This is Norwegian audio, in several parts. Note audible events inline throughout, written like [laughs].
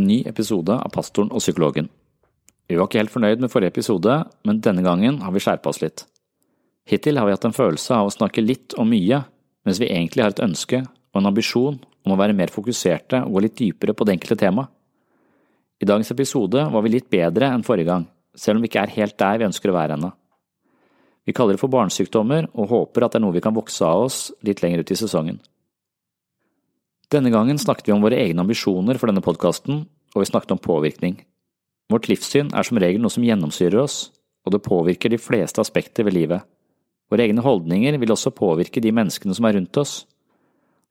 En ny episode av Pastoren og psykologen. Vi var ikke helt fornøyd med forrige episode, men denne gangen har vi skjerpa oss litt. Hittil har vi hatt en følelse av å snakke litt og mye, mens vi egentlig har et ønske og en ambisjon om å være mer fokuserte og gå litt dypere på det enkelte temaet. I dagens episode var vi litt bedre enn forrige gang, selv om vi ikke er helt der vi ønsker å være ennå. Vi kaller det for barnesykdommer og håper at det er noe vi kan vokse av oss litt lenger ut i sesongen. Denne gangen snakket vi om våre egne ambisjoner for denne podkasten, og vi snakket om påvirkning. Vårt livssyn er som regel noe som gjennomsyrer oss, og det påvirker de fleste aspekter ved livet. Våre egne holdninger vil også påvirke de menneskene som er rundt oss.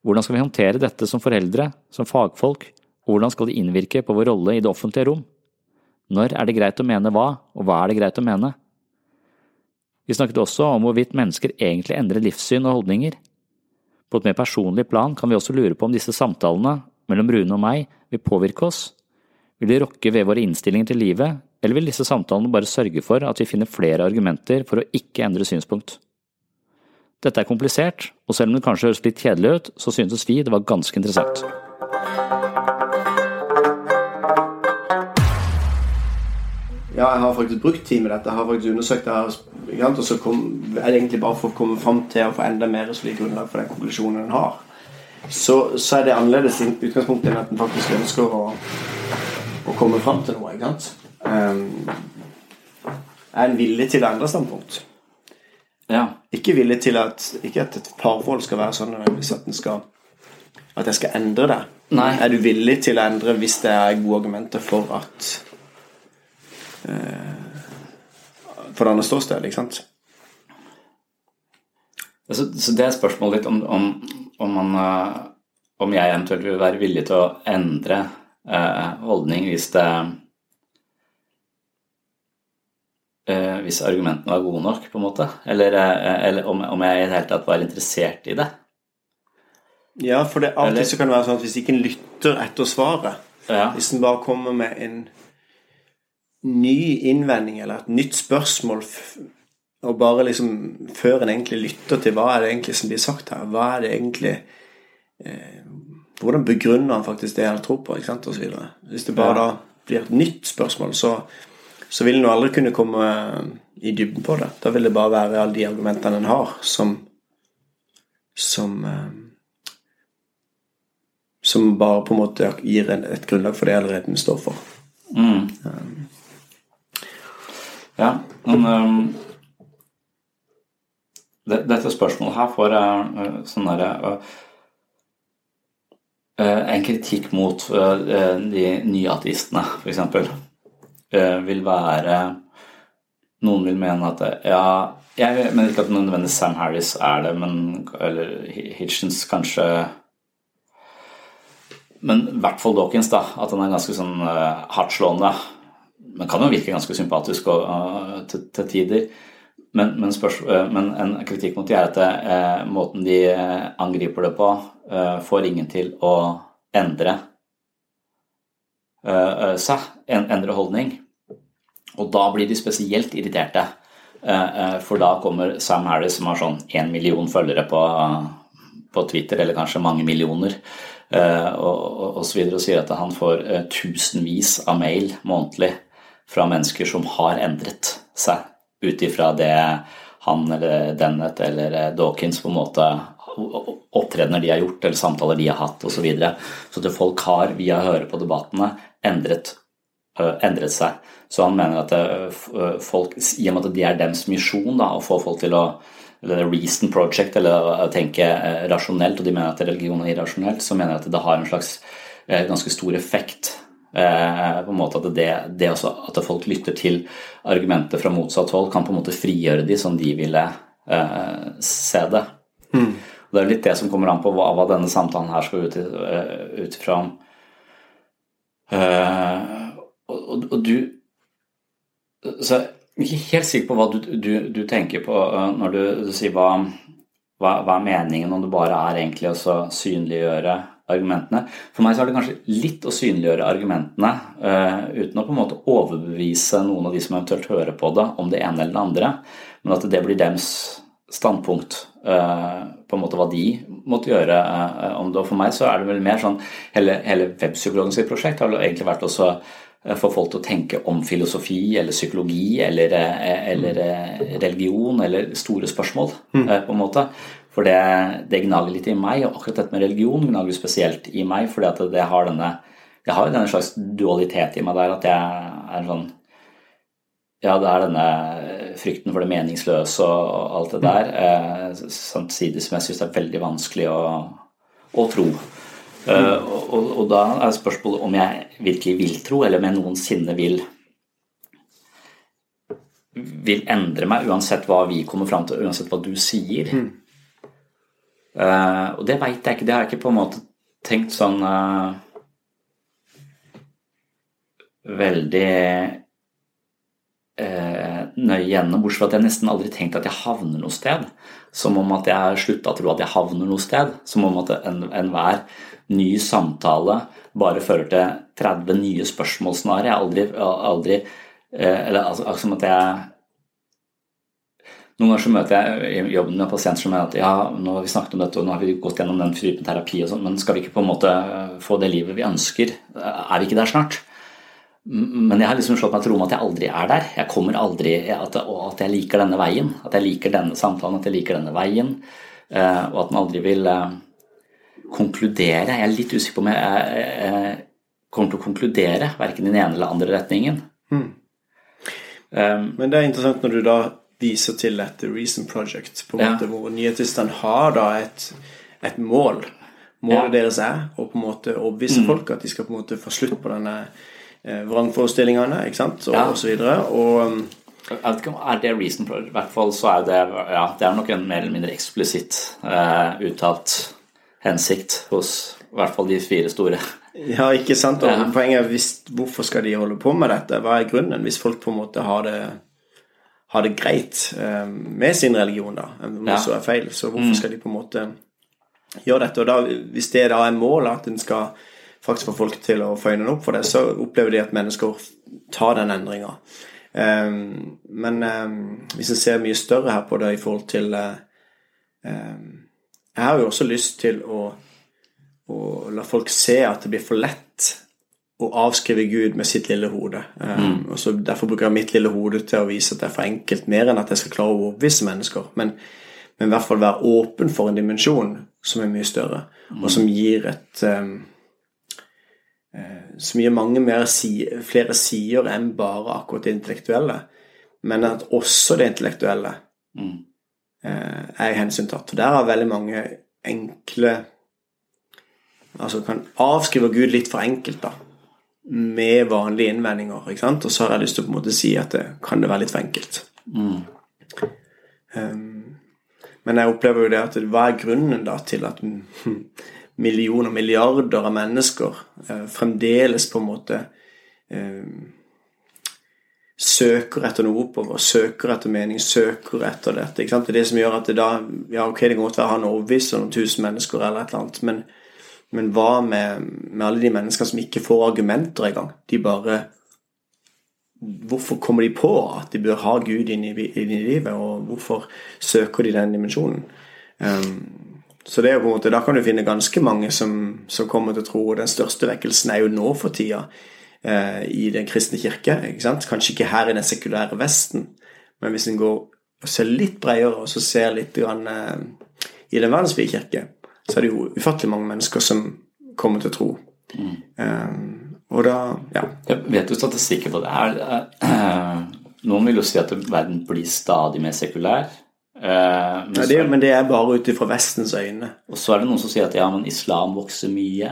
Hvordan skal vi håndtere dette som foreldre, som fagfolk, og hvordan skal det innvirke på vår rolle i det offentlige rom? Når er det greit å mene hva, og hva er det greit å mene? Vi snakket også om hvorvidt mennesker egentlig endrer livssyn og holdninger. På et mer personlig plan kan vi også lure på om disse samtalene mellom Rune og meg vil påvirke oss. Vil de rokke ved våre innstillinger til livet, eller vil disse samtalene bare sørge for at vi finner flere argumenter for å ikke endre synspunkt? Dette er komplisert, og selv om det kanskje høres litt kjedelig ut, så syntes vi det var ganske interessant. Ja, jeg har faktisk brukt tid med dette. Jeg har faktisk undersøkt det her. Og så kom, er det egentlig bare for å komme fram til å få enda mer solid grunnlag for den konklusjonen en har. Så, så er det annerledes i utgangspunktet enn at en faktisk ønsker å, å komme fram til noe. ikke sant? Um, er en villig til å endre standpunkt? Ja. Ikke villig til at ikke at et parforhold skal være sånn hvis at, den skal, at jeg skal endre det. Nei. Er du villig til å endre hvis det er gode argumenter for at for det andre ståsted, ikke sant? Så, så det er spørsmålet litt om, om, om, man, eh, om jeg eventuelt vil være villig til å endre eh, holdning hvis det eh, Hvis argumentene var gode nok, på en måte? Eller, eh, eller om, om jeg i det hele tatt var interessert i det? Ja, for det alltid Eller- så kan det være sånn at hvis ikke en lytter etter svaret Ja. Hvis en bare kommer med en ny innvending eller et nytt spørsmål og bare liksom før en egentlig lytter til hva er det egentlig som blir sagt her, hva er det egentlig eh, Hvordan begrunner han faktisk det han tror på, ikke sant, osv. Hvis det bare Ja. da blir et nytt spørsmål, så, så vil en jo aldri kunne komme i dybden på det. Da vil det bare være alle de argumentene en har, som som eh, som bare på en måte gir en, et grunnlag for det allerede en står for. Mm. Ja, men um, det, Dette spørsmålet her får uh, sånn derre uh, uh, En kritikk mot uh, de nye ateistene, f.eks., uh, vil være Noen vil mene at Ja, jeg mener ikke at nødvendigvis Sam Harris er det, men Eller Hitchens kanskje men i hvert fall Dawkins, da. At han er ganske sånn uh, hardtslående. Men kan jo virke ganske sympatisk og, uh, til, til tider. Men, men, uh, men en kritikk mot de er at uh, måten de angriper det på, får ingen til å endre seg, en, endre holdning. Og da blir de spesielt irriterte. For da kommer Sam Harris, som har sånn én million følgere på, på Twitter, eller kanskje mange millioner, og, og, og og sier at han får tusenvis av mail månedlig fra mennesker som har endret seg ut ifra det han eller Dennett eller eh, Dawkins på en måte opptredener de har gjort, eller samtaler de har hatt osv. Så, videre. så at folk har, via å høre på debattene, endret, øh, endret seg. Så han mener at det, øh, folk, i og med at det er deres misjon da, å få folk til å eller Reason Project, eller å tenke eh, rasjonelt, og de mener at religion er irrasjonelt, så mener jeg at det har en slags eh, ganske stor effekt. Eh, på en måte At det, det at folk lytter til argumenter fra motsatt hold, kan på en måte frigjøre de som de ville eh, se det. Mm. Det er litt det som kommer an på hva, hva denne samtalen her skal ut, ut fra. Uh, og, og, og, du Så jeg er ikke helt sikker på hva du, du, du tenker på uh, når du, du sier hva, hva, hva, er meningen om det bare er egentlig å synliggjøre argumentene. For meg så er det kanskje litt å synliggjøre argumentene uh, uten å på en måte overbevise noen av de som eventuelt hører på det, om det ene eller det andre, men at det blir dems standpunkt. Uh, på en måte hva de måtte gjøre uh, om det. Og for meg så er det vel mer sånn Hele, hele webpsykologen sitt prosjekt har egentlig vært også få folk til å tenke om filosofi eller psykologi eller, eller religion eller store spørsmål, mm. på en måte. For det, det, gnager litt i meg, og akkurat dette med religion gnager spesielt i meg, fordi at det har denne jeg har denne slags dualitet i meg der at jeg er sånn Ja, det er denne frykten for det meningsløse og alt det der, eh, samtidig som jeg syns det er veldig vanskelig å, å tro. Eh, og, og, da er spørsmålet om jeg virkelig vil tro, eller om jeg noensinne vil vil endre meg uansett hva vi kommer fram til, uansett hva du sier. Mm. Uh, og det veit jeg ikke. Det har jeg ikke på en måte tenkt sånn uh, veldig uh, nøye gjennom. Bortsett fra at jeg nesten aldri tenkt at jeg havner noe sted. Som om at jeg har slutta å tro at jeg havner noe sted. Som om at enhver en ny samtale bare fører til 30 nye spørsmål snarere. Jeg har aldri, aldri Eller altså, som at jeg noen ganger så møter jeg i jobben med pasienter som mener at ja, nå har vi snakket om dette og nå har vi gått gjennom den typen terapi og sånn, men skal vi ikke på en måte få det livet vi ønsker? Er vi ikke der snart? Men jeg har liksom slått meg til ro med at jeg aldri er der. Jeg kommer aldri, at, Og at jeg liker denne veien. At jeg liker denne samtalen, at jeg liker denne veien. Eh, og at man aldri vil eh, konkludere. Jeg er litt usikker på om jeg kommer til å konkludere, verken i den ene eller andre retningen. Mm. Um, Men det er interessant når du da viser til et Reason Project, på en ja. måte, hvor nyhetstilstand har da et, et mål. Målet ja. deres er å på en måte overbevise mm. folk at de skal på en måte få slutt på denne eh, vrangforestillingene ikke sant? og, ja. og så videre. Og, um, jeg vet ikke om er det Reason Project. I hvert fall så er det ja, det er nok en mer eller mindre eksplisitt eh, uttalt hensikt hos i hvert fall de fire store. Ja, ikke sant. Og ja. poenget er hvorfor skal de holde på med dette? Hva er grunnen? Hvis folk på en måte har det har det greit eh, med sin religion, da, om det så er feil. Så hvorfor mm. skal de på en måte gjøre dette? Og da, hvis det da er målet at en skal faktisk få folk til å føyne den opp for det, så opplever de at mennesker tar den endringa. Um, men um, hvis en ser mye større her på det i forhold til Jeg har jo også lyst til å, å, la folk se at det blir for lett å avskrive Gud med sitt lille hode. Um, mm. og så Derfor bruker jeg mitt lille hode til å vise at det er for enkelt, mer enn at jeg skal klare å overbevise mennesker. Men, men, i hvert fall være åpen for en dimensjon som er mye større, mm. og som gir et um, Som gir mange si, flere sider enn bare akkurat det intellektuelle. Men at også det intellektuelle mm. uh, er hensyntatt. Og der har veldig mange enkle Altså kan avskrive Gud litt for enkelt, da med vanlige innvendinger. ikke sant? Og så har jeg lyst til å på en måte si at det kan det være litt for enkelt. Mm. Um, men jeg opplever jo det at hva er grunnen da til at millioner, milliarder av mennesker uh, fremdeles på en måte uh, søker etter noe oppover, søker etter mening, søker etter dette. ikke sant? Det er det som gjør at det da Ja, ok, det kan godt være han overbeviser noen tusen mennesker eller et eller annet, men men hva med, med alle de menneskene som ikke får argumenter engang? De bare Hvorfor kommer de på at de bør ha Gud inn i, inn i livet, og hvorfor søker de den dimensjonen? Um, så det er på en måte, Da kan du finne ganske mange som, som kommer til å tro. og Den største vekkelsen er jo nå for tida uh, i Den kristne kirke. ikke sant? Kanskje ikke her i den sekulære Vesten, men hvis en går og ser litt bredere og så ser litt grann, uh, i Den verdensvide kirke, så er det jo ufattelig mange mennesker som kommer til å tro. Mm. Um, og da ja. Jeg vet du statistikken på det her? Eh, noen vil jo si at verden blir stadig mer sekulær. Uh, men, ja, det, men, det, er bare ut ifra Vestens øyne. Og så er det noen som sier at ja, men islam vokser mye.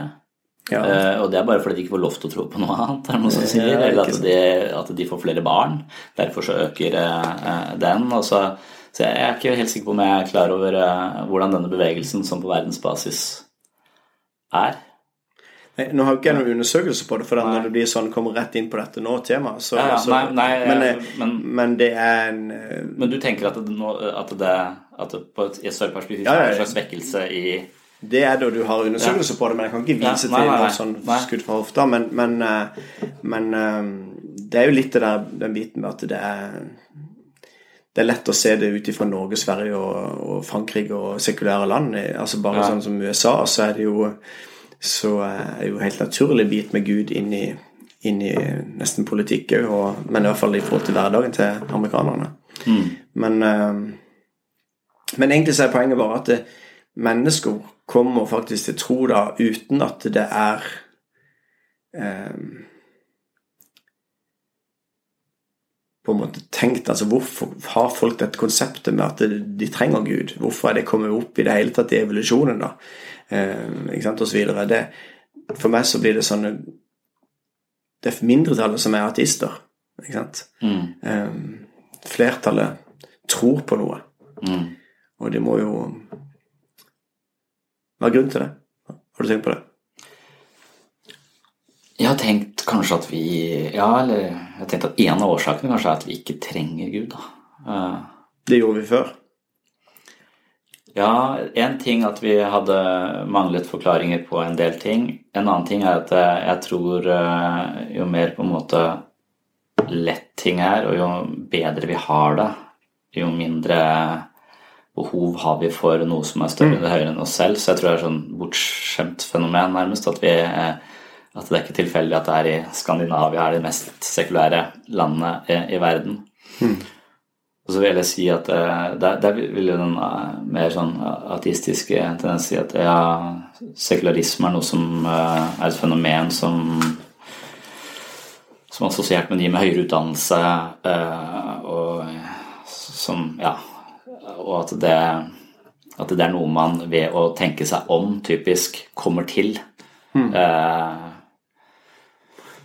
Ja. Uh, og det er bare fordi de ikke får lov til å tro på noe annet, er det noen som sier. Eller at de, at de, får flere barn. Derfor så øker den. Og så, Så jeg er ikke helt sikker på om jeg er klar over uh, hvordan denne bevegelsen som på verdensbasis er. Nei, nå har jo ikke jeg noen undersøkelse på det, for når det blir sånn kommer rett inn på dette nå, temaet, så, ja, ja, så nei, nei, men, jeg, men, men, det er en Men du tenker at det, at det, at det på et, et større perspektiv ja, er en slags vekkelse i det er da du har undersøkelse på det, men jeg kan ikke vise nei, nei, nei, til noe sånn skudd fra hofta. Men, men, men, det er jo litt det der, den biten med at det er det er lett å se det ut ifra Norge, Sverige og, og, Frankrike og sekulære land. altså Bare ja. sånn som USA, så er det jo så er det jo helt naturlig bit med Gud inn i, inn i nesten politikk òg, men i hvert fall i forhold til hverdagen til amerikanerne. Mm. Men, men egentlig så er poenget bare at det, mennesker kommer faktisk til tro da uten at det er eh, på en måte tenkt altså Hvorfor har folk dette konseptet med at de trenger Gud? Hvorfor er det kommet opp i det hele tatt i evolusjonen, da? Eh, ikke sant, og så videre. Det, for meg så blir det sånn Det er mindretallet som er ateister, ikke sant? Mm. Eh, flertallet tror på noe. Mm. Og det må jo hva er grunnen til det? Har du tenkt på det? Jeg har tenkt kanskje at vi Ja, eller jeg tenkte at en av årsakene kanskje er at vi ikke trenger Gud, da. Uh, det gjorde vi før. Ja, én ting at vi hadde manglet forklaringer på en del ting. En annen ting er at eh, jeg tror uh, jo mer på en måte lett ting er, og jo bedre vi har det, jo mindre behov har vi for noe som er større mm. eller høyere enn oss selv. Så jeg tror det er et sånn bortskjemt fenomen, nærmest, at, vi, at det er ikke tilfeldig at det er i Skandinavia er de mest sekulære landene i, i verden. Mm. Og så vil jeg si at eh, der, der vil jo den eh, mer sånn ateistiske tendens si at ja, sekularisme er noe som eh, er et fenomen som som er assosiert med de med høyere utdannelse, og som ja, og at det, at det, er noe man ved å tenke seg om, typisk, kommer til. Mm. Eh,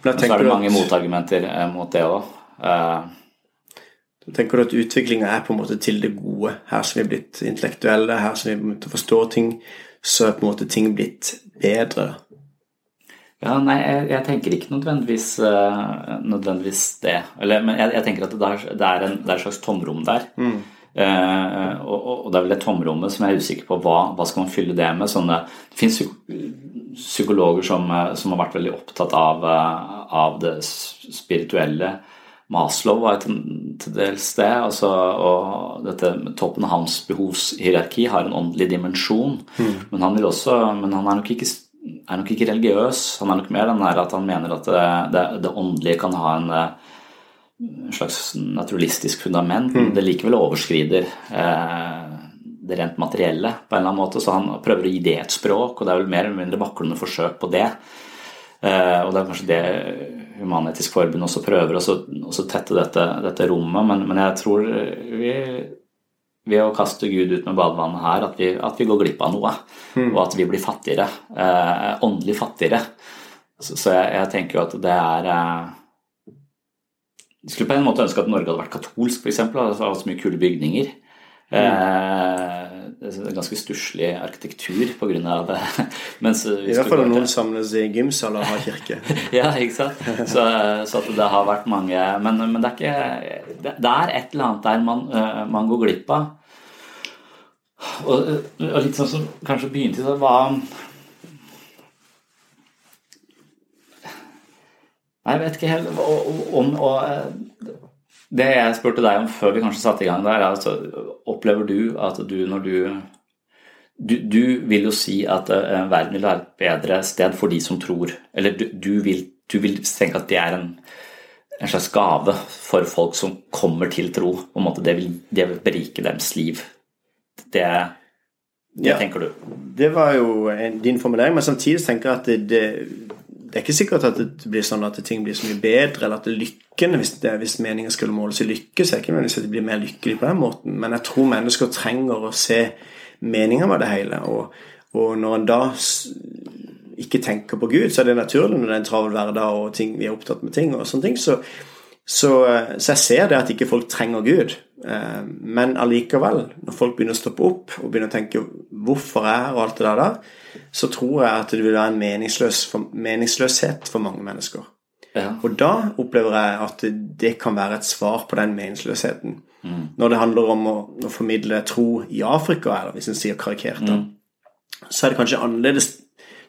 så er det mange at, motargumenter eh, mot det òg. Eh, tenker du at utviklinga er på en måte til det gode? Her som vi er blitt intellektuelle, her som vi begynte å forstå ting, så er på en måte ting blitt bedre? Ja, nei, jeg, jeg tenker ikke nødvendigvis, uh, nødvendigvis det. Eller, men jeg, jeg, tenker at det er, det er, en, det er et slags tomrom der. Mm. Uh, og, og, det er vel det tomrommet som jeg er usikker på hva, hva skal man fylle det med. Sånne, det fins psykologer som, eh, som, har vært veldig opptatt av, eh, av det spirituelle. Maslow var til, til dels det. Altså, og dette toppen av hans behovshierarki har en åndelig dimensjon. Mm. Men han også, men han er nok, ikke, er nok ikke religiøs. Han er nok mer den der at han mener at det, det, det åndelige kan ha en en slags naturalistisk fundament, men mm. det likevel overskrider eh, det rent materielle på en eller annen måte. Så han prøver å gi det et språk, og det er vel mer eller mindre vaklende forsøk på det. Eh, og det er kanskje det Human-Etisk Forbund også prøver, å tette dette, dette rommet. Men, men, jeg tror vi ved å kaste Gud ut med badevannet her, at vi, at vi går glipp av noe. Mm. Og at vi blir fattigere. Eh, åndelig fattigere. Så, så jeg, jeg, tenker jo at det er eh, jeg skulle på en måte ønske at Norge hadde vært katolsk, f.eks. Hatt så mye kule bygninger. Eh, det er ganske stusslig arkitektur pga. det. [laughs] Mens I hvert fall når noen samles i gymsal og har kirke. [laughs] ja, ikke sant. Så, så det har vært mange Men, men det er ikke Det er et eller annet der man, eh, man går glipp av. Og, og, litt sånn som kanskje begynte i det, var Nei, jeg vet ikke helt om om, eh, Det jeg spurte deg om før vi kanskje satte i gang der, altså, opplever du at du når du, du du, vil jo si at uh, verden vil være et bedre sted for de som tror. Eller du, du, vil, du vil, tenke at det er en, en, slags gave for folk som kommer til tro. På en måte det vil, det vil berike deres liv. Det, det ja, tenker du? Det var jo din formulering, men samtidig tenker jeg at det, det det er ikke sikkert at det blir sånn at ting blir så mye bedre, eller at lykken, hvis, det, hvis meningen skulle måles i lykke, så er det ikke nødvendigvis at de blir mer lykkelige på den måten. Men jeg tror mennesker trenger å se meninga med det hele. Og, og, når en da ikke tenker på Gud, så er det naturlig når det er en travel hverdag og ting, vi er opptatt med ting, og sånne ting, så, Så, så, jeg ser det at ikke folk trenger Gud. Eh, men allikevel, når folk begynner å stoppe opp og begynner å tenke 'hvorfor er jeg?' og alt det der, så tror jeg at det vil være en meningsløs, meningsløshet for mange mennesker. Ja. Og da opplever jeg at det kan være et svar på den meningsløsheten. Mm. Når det handler om å, å, formidle tro i Afrika, eller hvis en sier karikert, da, mm. så er det kanskje annerledes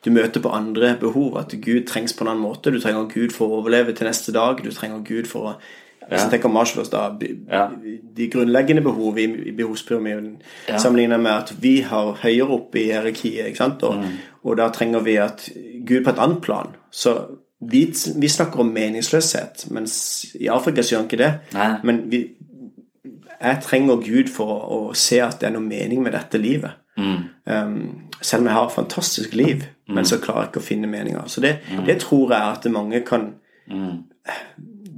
du møter på andre behov. At Gud trengs på en annen måte. Du trenger Gud for å overleve til neste dag. Du trenger Gud for å hvis jeg tenker Marshalls, da. De grunnleggende behov i, i behovspyramiden ja. sammenlignet med at vi har høyere opp i hierarkiet. ikke sant? Og, mm. og, da trenger vi at Gud på et annet plan. Så vi, vi snakker om meningsløshet, mens i Afrika så gjør han ikke det. Nei. Men vi, jeg trenger Gud for å, å, se at det er noe mening med dette livet. Mm. Um, selv om jeg har et fantastisk liv, mm. men så klarer jeg ikke å finne meninger. Så det, mm. det tror jeg at mange kan mm.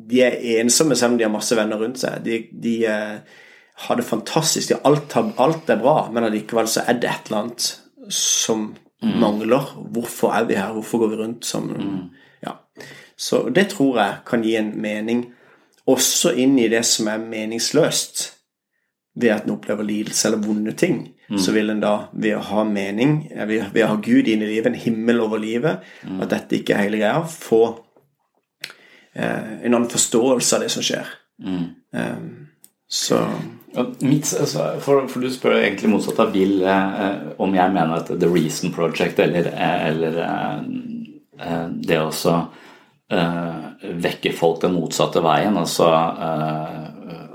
De er ensomme selv om de har masse venner rundt seg. De, de uh, har det fantastisk. De, alt, alt, er bra, men allikevel så er det et eller annet som mm. mangler. Hvorfor er vi her? Hvorfor går vi rundt som mm. Ja. Så det tror jeg kan gi en mening også inn i det som er meningsløst ved at en opplever lidelse eller vonde ting, mm. så vil en da, ved å ha mening, ved, ved, å ha Gud inn i livet, en himmel over livet, mm. at dette ikke er hele greia, få eh, en annen forståelse av det som skjer. Mm. Um, så Mitt, altså, for, for, du spør egentlig motsatt av Bill eh, om jeg mener at The Reason Project eller, eh, eller eh, eh, det å eh, vekke folk den motsatte veien, altså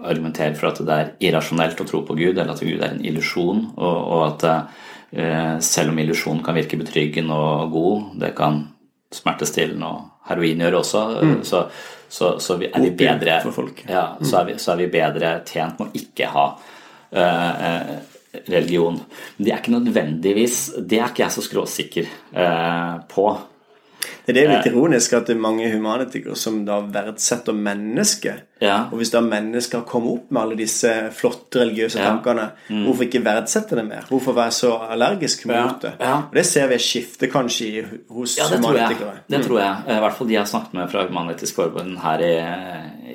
argumentere for at det er irrasjonelt å tro på Gud, eller at Gud er en illusjon, og, og, at eh, selv om illusjon kan virke betryggende og god, det kan smertestillende og heroin gjøre også, mm. så, så, så vi, er vi bedre ja, så, er vi, så, er vi, bedre tjent med å ikke ha uh, religion. Men det er ikke nødvendigvis Det er ikke jeg så skråsikker uh, på. Det er litt ironisk at det er mange humanitikere som da verdsetter mennesket. Ja. Og hvis da mennesker kommer opp med alle disse flotte religiøse ja. tankene, mm. hvorfor ikke verdsette det mer? Hvorfor være så allergisk mot det? Ja. Og Det ser vi skifte kanskje hos ja, det humanetikere. Tror det tror jeg. Mm. I hvert fall de jeg har snakket med fra Human-Etisk Forbund her i,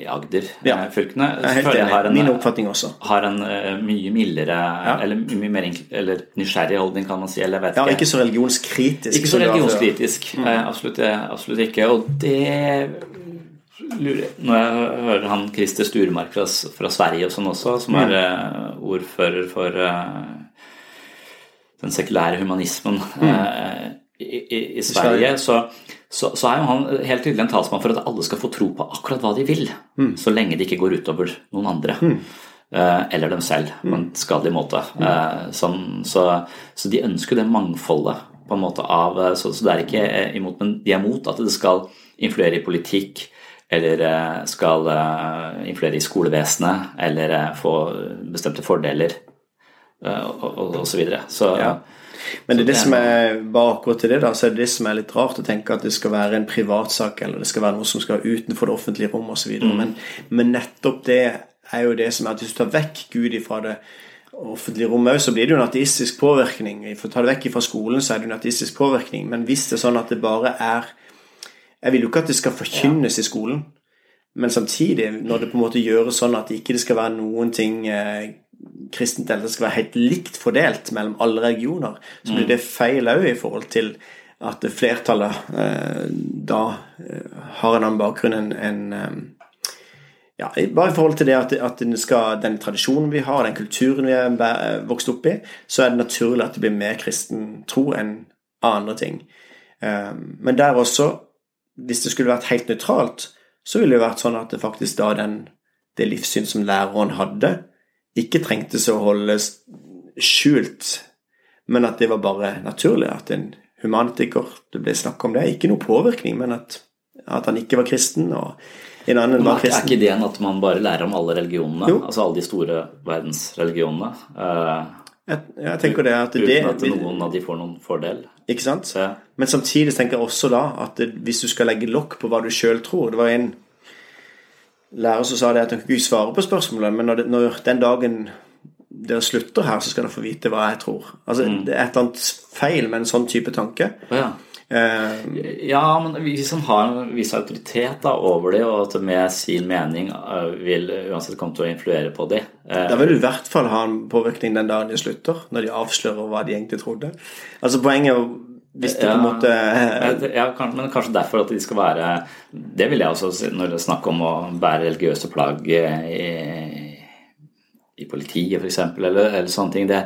i Agder-fylkene. Ja. Min oppfatning også. Har en uh, mye mildere, eller mye mer eller nysgjerrig holdning, kan man si. Eller vet ja, ikke så religionskritisk. Ikke så religionskritisk. Mm. Uh, absolutt, absolutt ikke. Og det når jeg hører han Christer Sturmark fra, fra, Sverige og sånn også, som er uh, ordfører for uh, den sekulære humanismen uh, i, i, i, Sverige, så, så, så, er jo han helt tydelig en talsmann for at alle skal få tro på akkurat hva de vil, mm. så lenge det ikke går utover noen andre. Mm. eller dem selv, på en skadelig måte. Sånn, så, så, de ønsker det mangfoldet på en måte av Så, så det er ikke imot, men de er mot at det skal influere i politikk, eller eh, skal eh, influere i skolevesenet, eller eh, få bestemte fordeler og osv. Så, videre. så ja. Men det er det som er bare akkurat til det da, så er det det som er litt rart å tenke at det skal være en privatsak, eller det skal være noe som skal utenfor det offentlige rom osv. Mm. Men, men nettopp det er jo det som er at hvis du tar vekk Gud ifra det offentlige rommet så blir det jo en ateistisk påvirkning. For å ta det vekk fra skolen, så er det en ateistisk påvirkning. Men hvis det er sånn at det bare er jeg vil jo ikke at det skal forkynnes ja. i skolen, men samtidig, når det på en måte gjøres sånn at det ikke skal være noen ting eh, kristent eller det skal være helt likt fordelt mellom alle regioner, så blir mm. det feil òg i forhold til at flertallet eh, da eh, har en annen bakgrunn enn en, eh, ja, bare i forhold til det at, at den, skal, den, tradisjonen vi har, den kulturen vi er vokst opp i, så er det naturlig at det blir mer kristen tro enn andre ting. Um, men der også hvis det skulle vært helt nøytralt, så ville det vært sånn at det faktisk da den, det livssyn som læreren hadde, ikke trengtes å holdes skjult, men at det var bare naturlig at en humanitiker Det ble snakk om det. Ikke noe påvirkning, men at, at han ikke var kristen. og en annen var kristen. Er ikke ideen at man bare lærer om alle religionene? Jo. Altså alle de store verdensreligionene? Uh, jeg, jeg tenker det at Uten det, at noen av de får noen fordel. Ikke sant? Ja. Men samtidig tenker jeg også da at hvis du skal legge lokk på hva du sjøl tror Det var en lærer som sa det at han kunne ikke svare på spørsmålet, men når, det, når, den dagen dere slutter her, så skal dere få vite hva jeg tror. Altså, mm. Det er et eller annet feil med en sånn type tanke. Ja. Eh, Ja, men vi som har en viss autoritet da, over det, og at med sin mening eh, vil uansett komme til å influere på det. Eh, Da vil du i hvert fall ha en påvirkning den dagen de slutter, når de avslører hva de egentlig trodde. Altså Poenget er jo hvis det på en måte ja, men kanskje derfor at de skal være Det vil jeg også si når det er snakk om å bære religiøse plagg i, i politiet, f.eks., eller, eller sånne ting. Det,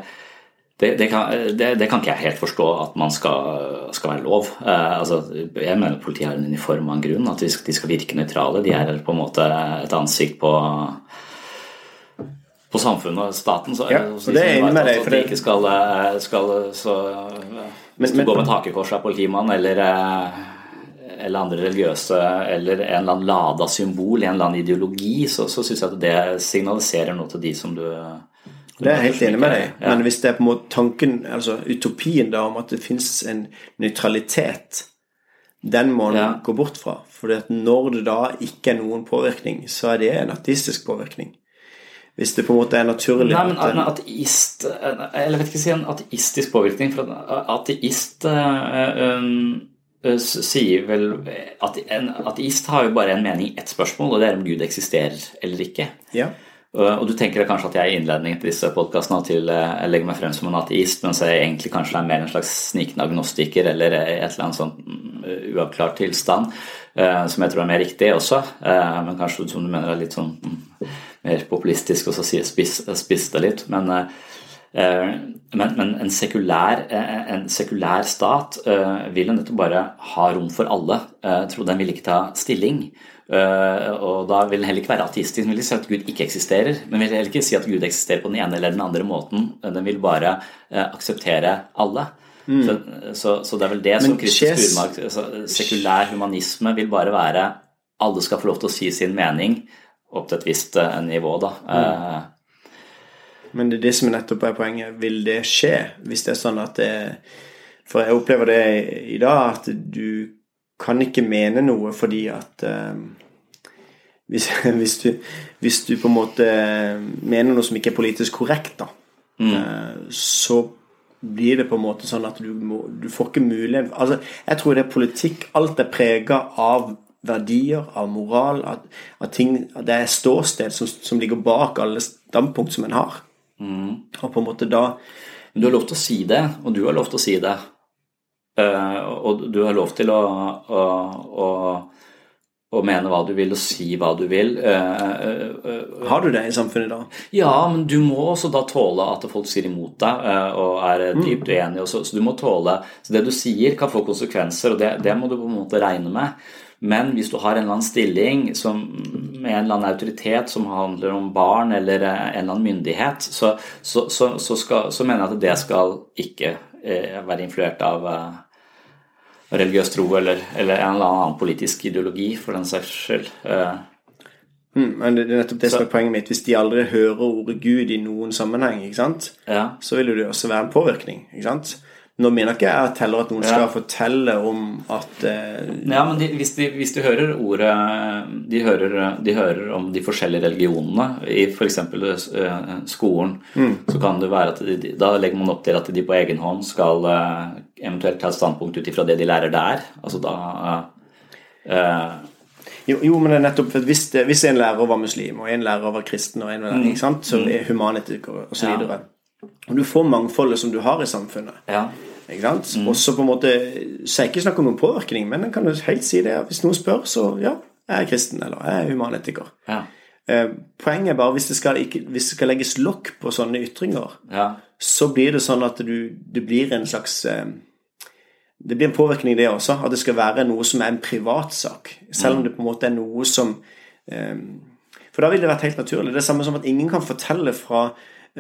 det, det, kan, det, det kan ikke jeg helt forstå at man skal, skal være lov. Eh, altså, jeg mener politiet har en uniform av en grunn, at de skal, de skal virke nøytrale. De er på en måte et ansikt på på samfunnet og staten. Så, Ja, så det er enig med deg, for de det- ikke skal, eh, skal så, Hvis du men- går med takekors av politimann eller, eh, eller andre religiøse eller en eller annen lada symbol i en eller annen ideologi, så, så syns jeg at det signaliserer noe til de som du Det er jeg helt enig med deg. Men hvis det er på en måte tanken, altså utopien da om at det finnes en nøytralitet, den må en Ja. gå bort fra. For når det da ikke er noen påvirkning, så er det en ateistisk påvirkning. Hvis det på en måte er naturlig Nei, men at en ateist Eller jeg vet ikke si en ateistisk påvirkning. For en ateist eh, um, eh, sier vel at En ateist har jo bare en mening i ett spørsmål, og det er om Gud eksisterer eller ikke. Ja. Og du tenker kanskje at jeg i innledningen til disse podkastene til eh, jeg legger meg frem som en ateist, mens jeg egentlig kanskje er mer en slags snikende agnostiker eller et eller annet sånn uavklart tilstand, eh, som jeg tror er mer riktig også. Eh, Men kanskje som du mener er litt sånn mm, mer populistisk og så spisse det litt. Men, eh, eh, men, men en, sekulær, eh, en sekulær stat eh, vil jo nettopp bare ha rom for alle. Eh, tror den vil ikke ta stilling. Eh, og da vil den heller ikke være ateistisk. Den vil ikke si at Gud ikke eksisterer, men vil heller ikke si at Gud eksisterer på den ene eller den andre måten. Den vil bare eh, akseptere alle. Så, så, så det er vel det som Men Kristus Burmark Sekulær humanisme vil bare være alle skal få lov til å si sin mening opp til et visst eh, nivå, da. Eh, Men det er det som nettopp er poenget. Vil det skje hvis det er sånn at det For jeg opplever det i dag, at du kan ikke mene noe fordi at eh, hvis, [laughs] hvis, du, hvis du på en måte mener noe som ikke er politisk korrekt, da, eh, så blir det på en måte sånn at du, må, du får ikke mulighet Altså, jeg tror det er politikk. Alt er prega av verdier, av moral, at, at ting at Det er ståsted som, som ligger bak alle standpunkt som en har. Og på en måte da du har lov til å si det, og du har lov til å si det. Eh, og du har lov til å, å, å, å mene hva du vil og si hva du vil. Eh, eh, Har du det i samfunnet i dag? ja, men du må også da tåle at folk sier imot deg og er dypt uenige. Så, så du må tåle Så det du sier, kan få konsekvenser, og det, det må du på en måte regne med. Men hvis du har en eller annen stilling som, med en eller annen autoritet som handler om barn eller eh, en eller annen myndighet, så, så, så, så, skal, så mener jeg at det skal ikke eh, være influert av eh, religiøs tro eller, eller en eller annen politisk ideologi, for den saks skyld. Eh, Mm, men det det er nettopp det som er poenget mitt. Hvis de aldri hører ordet Gud i noen sammenheng, ikke sant? ja. så vil det også være en påvirkning. ikke sant? Nå mener ikke jeg at heller at noen skal Ja. fortelle om at eh, Ja, men de, hvis, de, hvis de hører ordet de hører, de hører om de forskjellige religionene i f.eks. Uh, skolen, så kan det være at de, da legger man opp til at de på egen hånd skal eh, eventuelt ta et standpunkt ut ifra det de lærer der. Altså da eh, eh, jo, jo, men det er nettopp for hvis, hvis en lærer var muslim, og en lærer var kristen, og en var ikke sant? så er humanetiker osv. Ja. videre Og du får mangfoldet som du har i samfunnet. Ja. Ikke sant? Og så på en måte Så er det ikke snakk om noen påvirkning, men en kan jo helt si det. Hvis noen spør, så ja, jeg er kristen, eller jeg er humanetiker. Ja. Eh, poenget er bare hvis det skal, ikke, hvis det skal legges lokk på sånne ytringer, ja. så blir det sånn at du, det blir en slags eh, Det blir en påvirkning, det også. At det skal være noe som er en privatsak. Selv om det på en måte er noe som eh, For da ville det vært helt naturlig. Det er samme som at ingen kan fortelle fra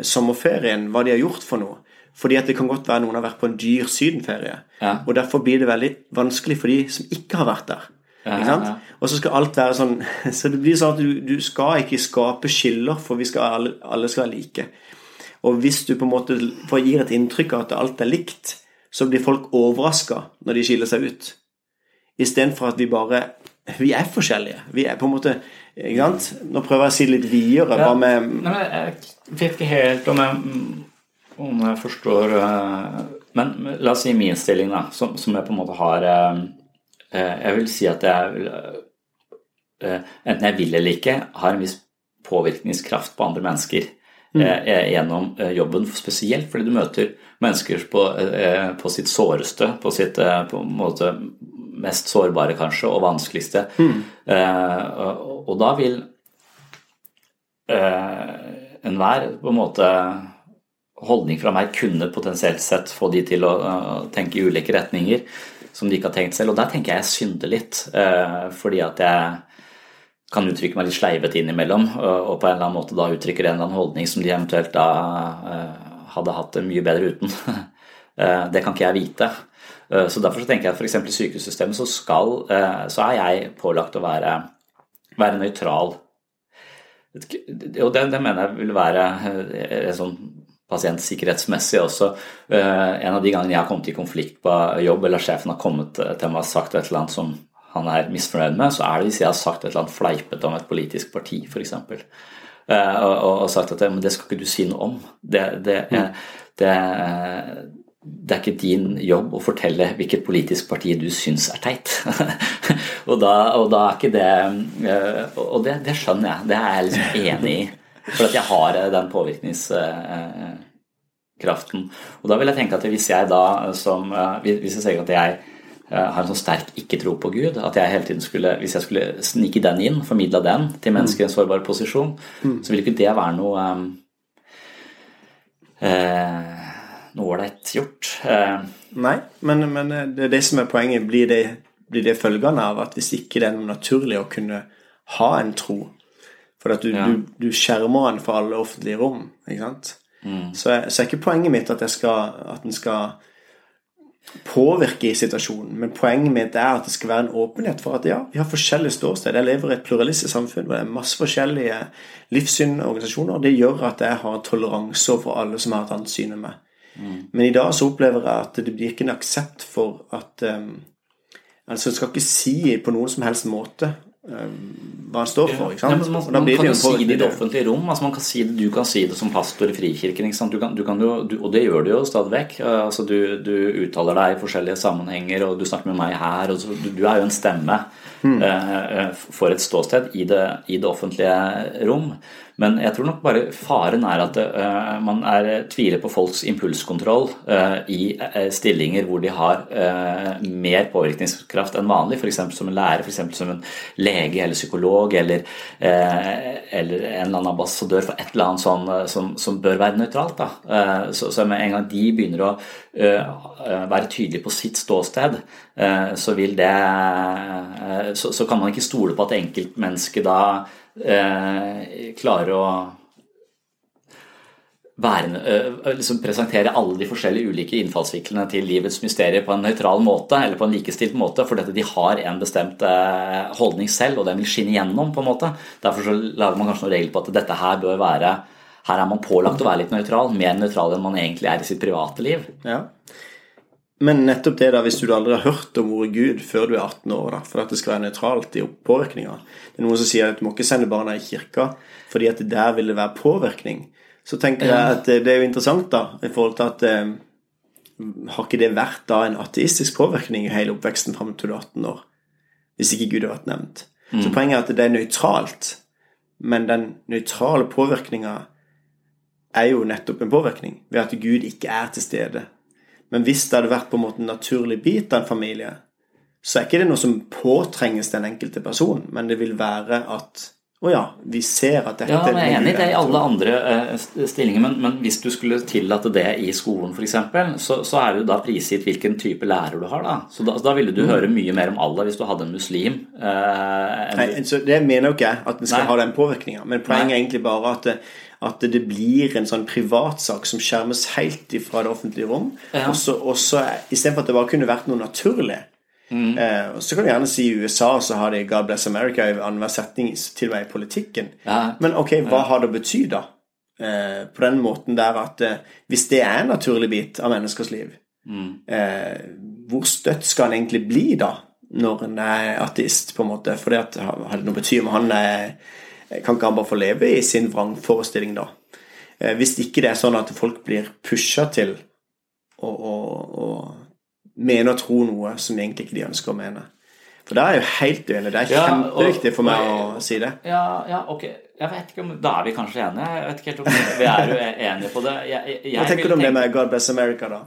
sommerferien hva de har gjort for noe. Fordi at det kan godt være noen har vært på en dyr sydenferie. Ja. Og derfor blir det veldig vanskelig for de som ikke har vært der. Ja, Ikke sant? ja, ja. Og så skal alt være sånn [laughs] Så det blir sånn at du, du skal ikke skape skiller, for vi skal alle, alle skal være like. Og hvis du på en måte får gir et inntrykk av at alt er likt, så blir folk overraska når de skiller seg ut. Istedenfor at vi bare Vi er forskjellige. Vi er på en måte Ikke sant? Nå prøver jeg å si det litt videre. Ja. Hva med Nei, jeg vet ikke helt om jeg, om jeg forstår eh, Men la oss si min stilling, da, som, som jeg på en måte har eh, eh Jeg vil si at jeg enten jeg vil eller ikke, har en viss påvirkningskraft på andre mennesker mm. gjennom jobben. Spesielt fordi du møter mennesker på, eh, på sitt såreste, på sitt på måte mest sårbare kanskje, og vanskeligste. Mm. Og, og, da vil enhver på en måte holdning fra meg kunne potensielt sett få de til å tenke i ulike retninger som de ikke har tenkt selv. Og der tenker jeg jeg synder litt, fordi at jeg kan uttrykke meg litt sleivete innimellom, og på en eller annen måte da uttrykker en eller annen holdning som de eventuelt da eh, hadde hatt det mye bedre uten. [laughs] Eh, det kan ikke jeg vite. Eh, så Derfor så tenker jeg at f.eks. i sykehussystemet så, skal, så er jeg pålagt å være, være nøytral. Og det, det, mener jeg vil være sånn pasientsikkerhetsmessig også. En av de gangene jeg har kommet i konflikt på jobb, eller sjefen har kommet til meg og sagt et eller annet som han er misfornøyd med, så er det hvis jeg har sagt et eller annet fleipete om et politisk parti, f.eks. Uh, og, og, sagt at men det skal ikke du si noe om. Det, det, mm. det, det, er ikke din jobb å fortelle hvilket politisk parti du syns er teit. [laughs] og, da, og, da, er ikke det Og det, skjønner jeg, det er jeg liksom enig i. For at jeg har den påvirkningskraften. Og da vil jeg tenke at hvis jeg da som Hvis jeg sier at jeg Eh, har en sånn sterk ikke-tro på Gud at jeg hele tiden skulle, hvis jeg skulle snike den inn, formidle den til mennesker i en sårbar posisjon, mm. så ville ikke det være noe um, eh, noe ålreit gjort. Eh. Nei, men, men, eh, det er det som er poenget. Blir det, blir det følgende av at hvis ikke det er noe naturlig å kunne ha en tro For at du, ja. du, du skjermer den for alle offentlige rom, ikke sant? Mm. Så, så, er ikke poenget mitt at, jeg skal, at en skal påvirke i situasjonen. Men poenget mitt er at det skal være en åpenhet for at ja, vi har forskjellige ståsted. Jeg lever i et pluralistisk samfunn hvor det er masse forskjellige livssyn og organisasjoner. Det gjør at jeg har toleranse for alle som har et annet syn enn meg. Mm. Men i dag så opplever jeg at det blir ikke en aksept for at um, Altså, jeg skal ikke si på noen som helst måte hva han står for. ikke sant? Ja, man, man kan jo si det i det offentlige rom. altså man kan si det, Du kan si det som pastor i Frikirken. ikke sant? Du kan, du kan jo, du, og det gjør du jo stadig vekk. Altså, du, du, uttaler deg i forskjellige sammenhenger, og du snakker med meg her. og så, du, er jo en stemme hmm. uh, for et ståsted i det, i det offentlige rom. Men jeg tror nok bare faren er at uh, man er, tviler på folks impulskontroll uh, i uh, stillinger hvor de har mer påvirkningskraft enn vanlig, f.eks. som en lærer, f.eks. som en lege eller psykolog eller, eller, en eller annen ambassadør for et eller annet sånn, som, som, bør være nøytralt. Så, så, med en gang de begynner å være tydelige på sitt ståsted, så vil det så, så kan man ikke stole på at enkeltmennesket da eh, klare å være, eh, liksom presentere alle de forskjellige ulike innfallsviklene til livets mysterier på en nøytral måte, eller på en likestilt måte, for dette de har en bestemt eh, holdning selv, og den vil skinne gjennom. på en måte. Derfor så lager man kanskje noen regler på at dette her bør være Her er man pålagt å være litt nøytral, mer nøytral enn man egentlig er i sitt private liv. Ja. Men nettopp det, da, hvis du aldri har hørt om ordet Gud før du er 18 år, da, for at det skal være nøytralt i påvirkninga Det er noen som sier at du må ikke sende barna i kirka fordi at der vil det være påvirkning. Så tenker jeg at det er jo interessant, da, i forhold til at eh, Har ikke det vært da en ateistisk påvirkning i hele oppveksten fram til du er 18 år? Hvis ikke Gud har vært nevnt. Mm. Så poenget er at det er nøytralt, men den nøytrale påvirkninga er jo nettopp en påvirkning ved at Gud ikke er til stede men hvis det hadde vært på en måte en naturlig bit av en familie, så er ikke det noe som påtrenges den enkelte person, men det vil være at å ja, vi ser at dette Ja, jeg er enig i det i alle andre uh, stillinger, men, men, hvis du skulle tillate det i skolen f.eks., så, så er det jo da prisgitt hvilken type lærer du har. Da Så da, da ville du mm. høre mye mer om Allah hvis du hadde en muslim. Uh, Nei, så Det mener jo ikke jeg, at den skal Nei. ha den påvirkninga, men poenget er egentlig bare at at det blir en sånn privatsak som skjermes helt ifra det offentlige rom. Ja. Og så Istedenfor at det bare kunne vært noe naturlig. Mm. Eh, Så kan du gjerne si i USA så har de 'God bless America' i annenhver setning til og med i politikken. Ja. Men ok, hva har det å bety, da? Eh, på den måten der at eh, hvis det er en naturlig bit av menneskers liv, mm. Eh, hvor støtt skal en egentlig bli da? Når en er ateist, på en måte. For har det noe bety om han er kan ikke han bare få leve i sin vrangforestilling da? Eh, hvis ikke det er sånn at folk blir pusha til å, å, å mene og tro noe som egentlig ikke de ønsker å mene. For da er jeg jo helt uenig. Det er Ja, kjempeviktig for meg og- å si det. Ja, ja, ok. Jeg vet ikke om, Da er vi kanskje enige. Jeg vet ikke helt om vi er enige på det. Jeg, jeg, Hva tenker du om det med God bless America, da?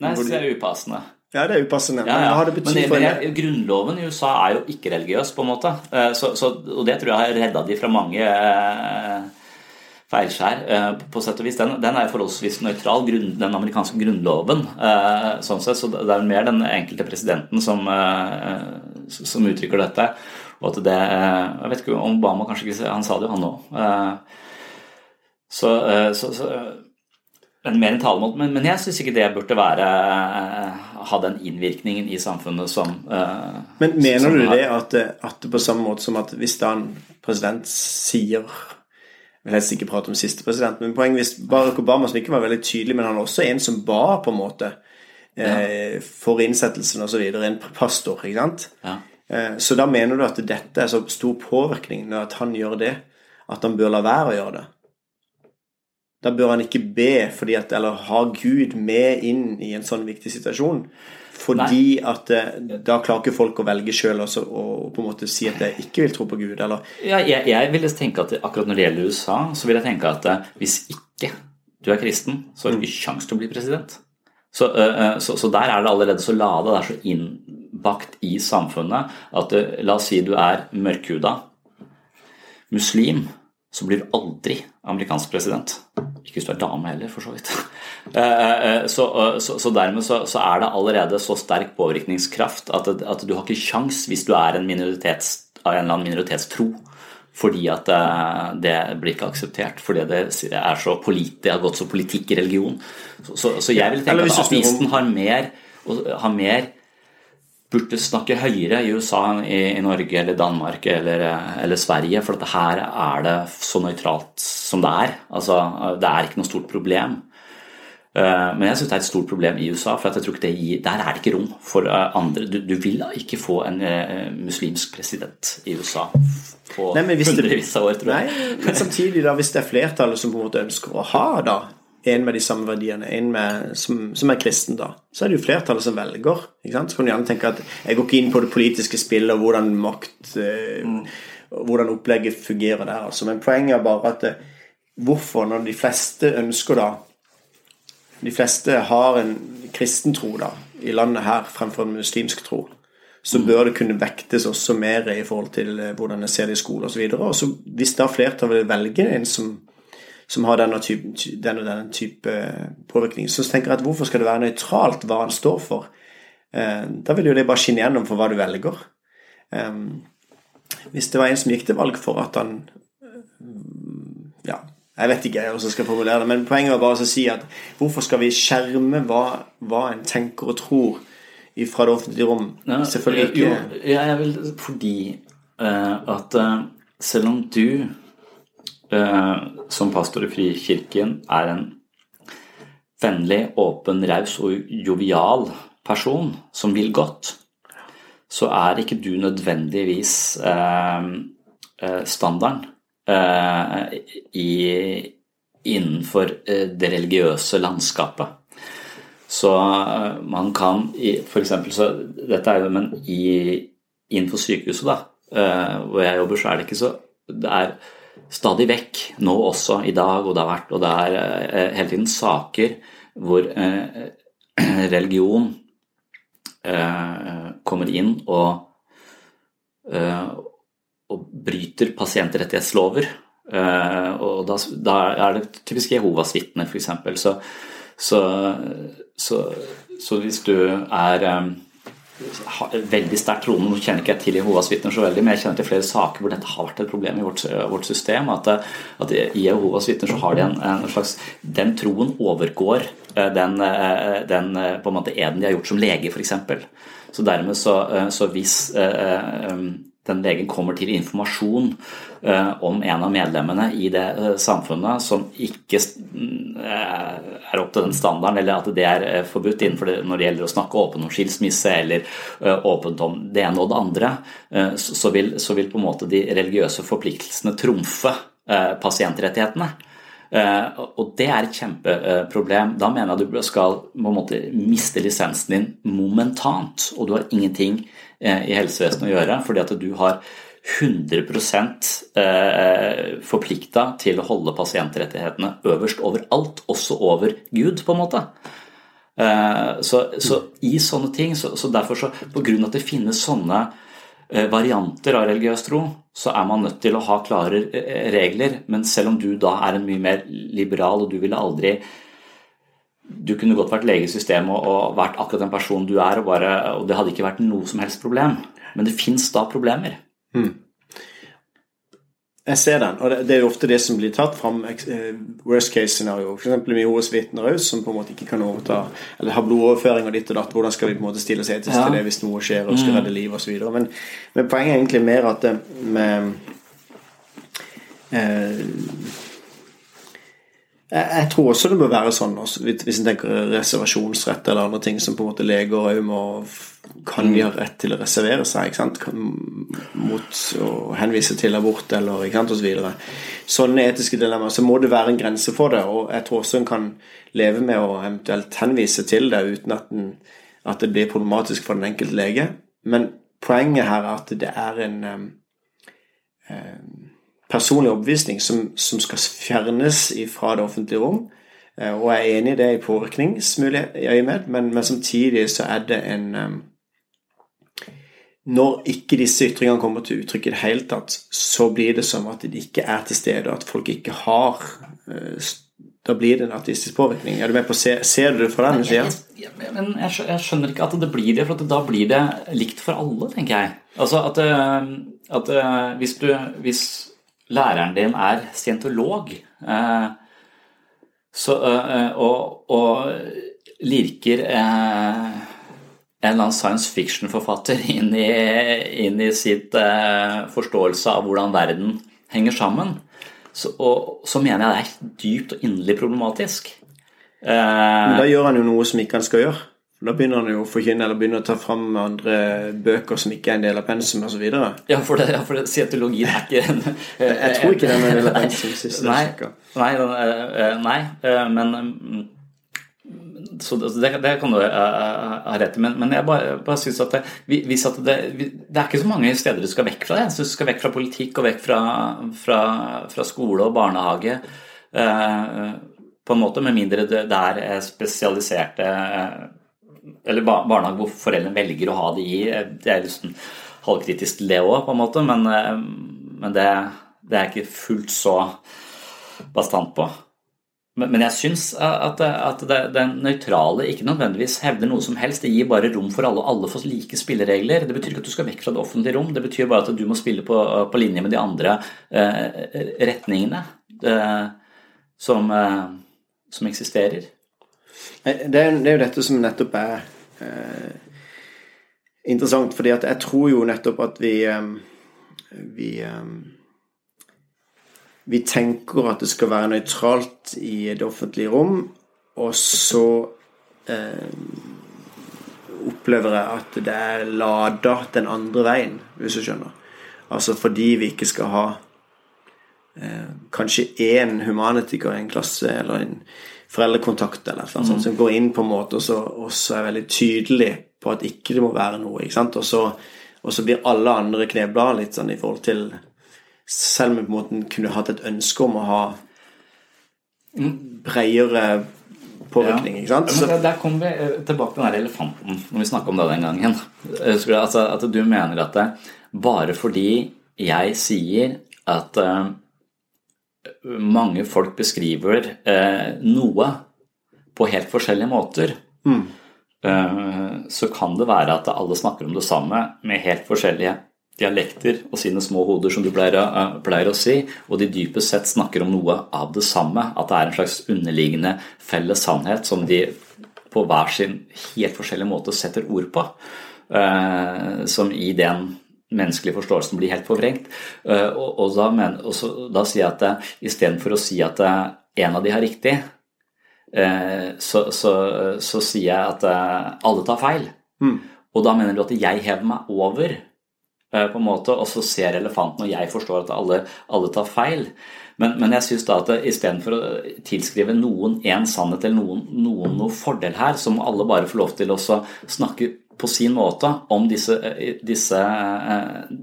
Nei, jeg synes det er upassende. Ja, det er upassende. Ja, Men ja. hva har det Men, betydd for det, grunnloven i USA er jo ikke religiøs, på en måte. Eh, Så, så, og det tror jeg har redda de fra mange eh, feilskjær, eh, på sett og vis. Den, den er forholdsvis nøytral, grunn, den amerikanske grunnloven. sånn sett, Så det er mer den enkelte presidenten som, som uttrykker dette. Og at det Jeg vet ikke om Obama kanskje ikke Han sa det jo, han òg. Så, så, så en mer en talemåte, men, men jeg syns ikke det burde være eh, ha den innvirkningen i samfunnet som uh, Men mener som du det at, det- at på samme måte som at hvis da en president sier Jeg vil helst ikke prate om siste president, men poenget hvis Barack Obama, som ikke var veldig tydelig, men han er også en som ba på en måte ja. for innsettelsen osv., en pastor, ikke sant? Ja. Eh, så da mener du at dette er så stor påvirkning når han gjør det, at han bør la være å gjøre det? Da bør han ikke be fordi at, eller ha Gud med inn i en sånn viktig situasjon. Fordi at eh, da klarer ikke folk å velge sjøl og, og på en måte si at jeg ikke vil tro på Gud. Eller Ja, jeg, jeg ville tenke at akkurat når det gjelder USA, så vil jeg tenke at eh, hvis ikke du er kristen, så har du ikke kjangs til å bli president. Så, eh, så, så der er det allerede så lada, det er så innbakt i samfunnet at la oss si du er mørkhuda muslim, så blir du aldri amerikansk president. Ikke hvis du er dame heller, for så vidt. [laughs] Eh, eh, Så, eh, så, så dermed så, så er det allerede så sterk påvirkningskraft at, at du har ikke kjangs hvis du er en minoritets, av en eller annen minoritetstro. Fordi at det blir ikke akseptert. Fordi det er så polit, det har gått så politikk i religion. Så, så, så jeg vil tenke at ateisten har mer, har mer burde snakke høyere i USA enn i, i Norge eller Danmark eller, eller Sverige, for dette her er det så nøytralt som det er. Altså, det er ikke noe stort problem. Eh, Men jeg syns det er et stort problem i USA, for at jeg tror ikke det gir, der er det ikke rom for eh, andre. Du, du vil ikke få en eh, muslimsk president i USA på Nei, hundrevis av år, tror jeg. Nei, men samtidig, da, hvis det er flertallet som på en måte ønsker å ha da en med de samme verdiene, en med, som, som er kristen, da, så er det jo flertallet som velger. ikke sant? Så kan du gjerne tenke at jeg går ikke inn på det politiske spillet og hvordan makt eh, Hvordan opplegget fungerer der, altså. Men poenget er bare at eh, hvorfor, når de fleste ønsker da De fleste har en kristen tro da, i landet her fremfor en muslimsk tro så bør det kunne vektes også mer i forhold til eh, hvordan jeg ser det i skole osv. Hvis da flertallet velge en som, som har denne type, den og den type eh, påvirkning, så tenker jeg at hvorfor skal det være nøytralt hva han står for? Eh, da vil jo det bare skinne gjennom for hva du velger. Eh, hvis det var en som gikk til valg for at han eh, Ja, jeg vet ikke hvordan jeg skal formulere det, men poenget var bare å si at hvorfor skal vi skjerme hva, hva en tenker og tror fra det offentlige rom? Ja, Selvfølgelig ikke. Jo, jeg vil fordi uh, at uh, selv om du eh, som pastor i Frikirken er en vennlig, åpen, raus og jovial person som vil godt, så er ikke du nødvendigvis eh, eh, standarden eh, i, innenfor eh, det religiøse landskapet. Så eh, man kan for eksempel, så Dette er jo men i, innenfor sykehuset, da, eh, hvor jeg jobber, så er det ikke så Det er stadig vekk, nå også i dag, og det har vært og det er eh, hele tiden saker hvor eh, [clears throat] religion eh, kommer inn og, og bryter pasientrettighetslover. Og da, da er det typisk Jehovas vitner, f.eks. Så, så, så, så hvis du er veldig sterkt troende, nå kjenner ikke jeg til Jehovas vitner så veldig, men jeg kjenner til flere saker hvor dette har vært et problem i vårt, vårt system. At, at i Jehovas vitner så har de en, en slags Den troen overgår den, den på en måte eden de har gjort som lege, f.eks. Så dermed så, så hvis den legen kommer til informasjon eh, om en av medlemmene i det eh, samfunnet som ikke eh, er opp til den standarden, eller at det er forbudt innenfor det, når det gjelder å snakke åpent om skilsmisse eller åpent om det ene og det andre, så, vil, så vil på en måte de religiøse forpliktelsene trumfe pasientrettighetene. Og det er et kjempeproblem. Da mener jeg du skal på en måte miste lisensen din momentant, og du har ingenting i helsevesenet å gjøre, fordi at du har 100 eh, forplikta til å holde pasientrettighetene øverst over alt, også over Gud, på en måte. Så, så i sånne ting, så, så derfor så, på grunn av at det finnes sånne varianter av religiøs tro, så er man nødt til å ha klare eh, regler. Men selv om du da er en mye mer liberal, og du ville aldri Du kunne godt vært lege i systemet og, og vært akkurat den personen du er, og, bare, og det hadde ikke vært noe som helst problem. Men det fins da problemer. Mm. Jeg ser den, og det er jo ofte det som blir tatt fram. Eh, worst case scenario. F.eks. med Jehovas vitner som på en måte ikke kan overta eller har blodoverføring og ditt og datt. Hvordan skal vi på en måte stille oss etisk ja. til det hvis noe skjer og skal mm. redde liv osv. Men, men poenget er egentlig mer at det med eh, jeg tror også det bør være sånn, også, hvis en tenker reservasjonsrett eller andre ting som på en måte leger òg må Kan de ha rett til å reservere seg ikke sant? mot å henvise til abort eller ikke sant, osv. Så Sånne etiske dilemmaer. Så må det være en grense for det. Og jeg tror også en kan leve med å eventuelt henvise til det uten at, den, at det blir problematisk for den enkelte lege. Men poenget her er at det er en um, um, personlig overbevisning som, som, skal fjernes fra det offentlige rom. Eh, og jeg er enig i det i påvirkningsøyemed, men, men samtidig så er det en um, Når ikke disse ytringene kommer til uttrykk i det hele tatt, så blir det som at de ikke er til stede, at folk ikke har uh, da blir det en artistisk påvirkning. Er du med på, se, Ser du det fra den sida? Men jeg skjønner ikke at det blir det, for da blir det likt for alle, tenker jeg. Altså at, at hvis du hvis læreren din er scientolog eh, så, eh, og, og, lirker eh, en eller annen science fiction-forfatter [laughs] inn, inn, i sitt forståelse av hvordan verden henger sammen, så, og, så mener jeg det er dypt og inderlig problematisk. Men da gjør han jo noe som ikke han skal gjøre. Da begynner han jo å forkynne eller begynner å ta fram andre bøker som ikke er en del av pensum osv. Ja, for det, ja, for det, scientologien er ikke en Jeg tror ikke den er en del av pensum. [laughs] siste nei, nei, eh, nei, eh, men mm, så det, det, kan du eh, ha rett i, men, men jeg bare, bare synes at, det, at det, det er ikke så mange steder du skal vekk fra det. Så du skal vekk fra politikk og vekk fra, fra, fra skole og barnehage. på en måte, Med mindre det, er spesialiserte eller barnehage hvor foreldrene velger å ha det i. Det er liksom halvkritisk til det òg, på en måte, men, eh, men det, det, er ikke fullt så bastant på. Men, men jeg syns at, at det nøytrale ikke nødvendigvis hevder noe som helst. Det gir bare rom for alle, og alle får like spilleregler. Det betyr ikke at du skal vekk fra det offentlige rom, det betyr bare at du må spille på, på linje med de andre eh, retningene eh, som, eh, som eksisterer. Det er, det er jo dette som nettopp er eh, interessant, fordi at jeg tror jo nettopp at vi eh, vi, eh, vi tenker at det skal være nøytralt i det offentlige rom, og så eh, opplever jeg at det er lada den andre veien, hvis du skjønner. Altså fordi vi ikke skal ha eh, kanskje én humanetiker i en klasse, eller en foreldrekontakt eller noe sånt, som går inn på en måte og så, og så, er veldig tydelig på at ikke det må være noe. ikke sant? Og så, og så blir alle andre knebla litt sånn i forhold til Selv om vi på en måte kunne hatt et ønske om å ha mm. bredere påvirkning. ikke sant? Så, der kommer vi eh, tilbake til den der elefanten når vi snakka om det den gangen. Altså, at du mener at det, bare fordi jeg sier at uh, mange folk beskriver eh, noe på helt forskjellige måter, mm. eh, så kan det være at alle snakker om det samme med helt forskjellige dialekter og sine små hoder, som du pleier, uh, pleier, å si, og de dypest sett snakker om noe av det samme. At det er en slags underliggende felles sannhet som de på hver sin helt forskjellige måte setter ord på. Uh, som i den menneskelige forståelsen blir helt forvrengt. Eh, og, og, da, men, og så, da, sier jeg at eh, istedenfor å si at eh, en av de har riktig, så, så, så sier jeg at alle tar feil. Mm. Og da mener du at jeg hever meg over på en måte, og så ser elefanten, og jeg forstår at alle, alle tar feil. Men, men jeg syns da at istedenfor å tilskrive noen én sannhet eller noen, noen noe fordel her, så må alle bare få lov til å snakke på sin måte om disse, disse,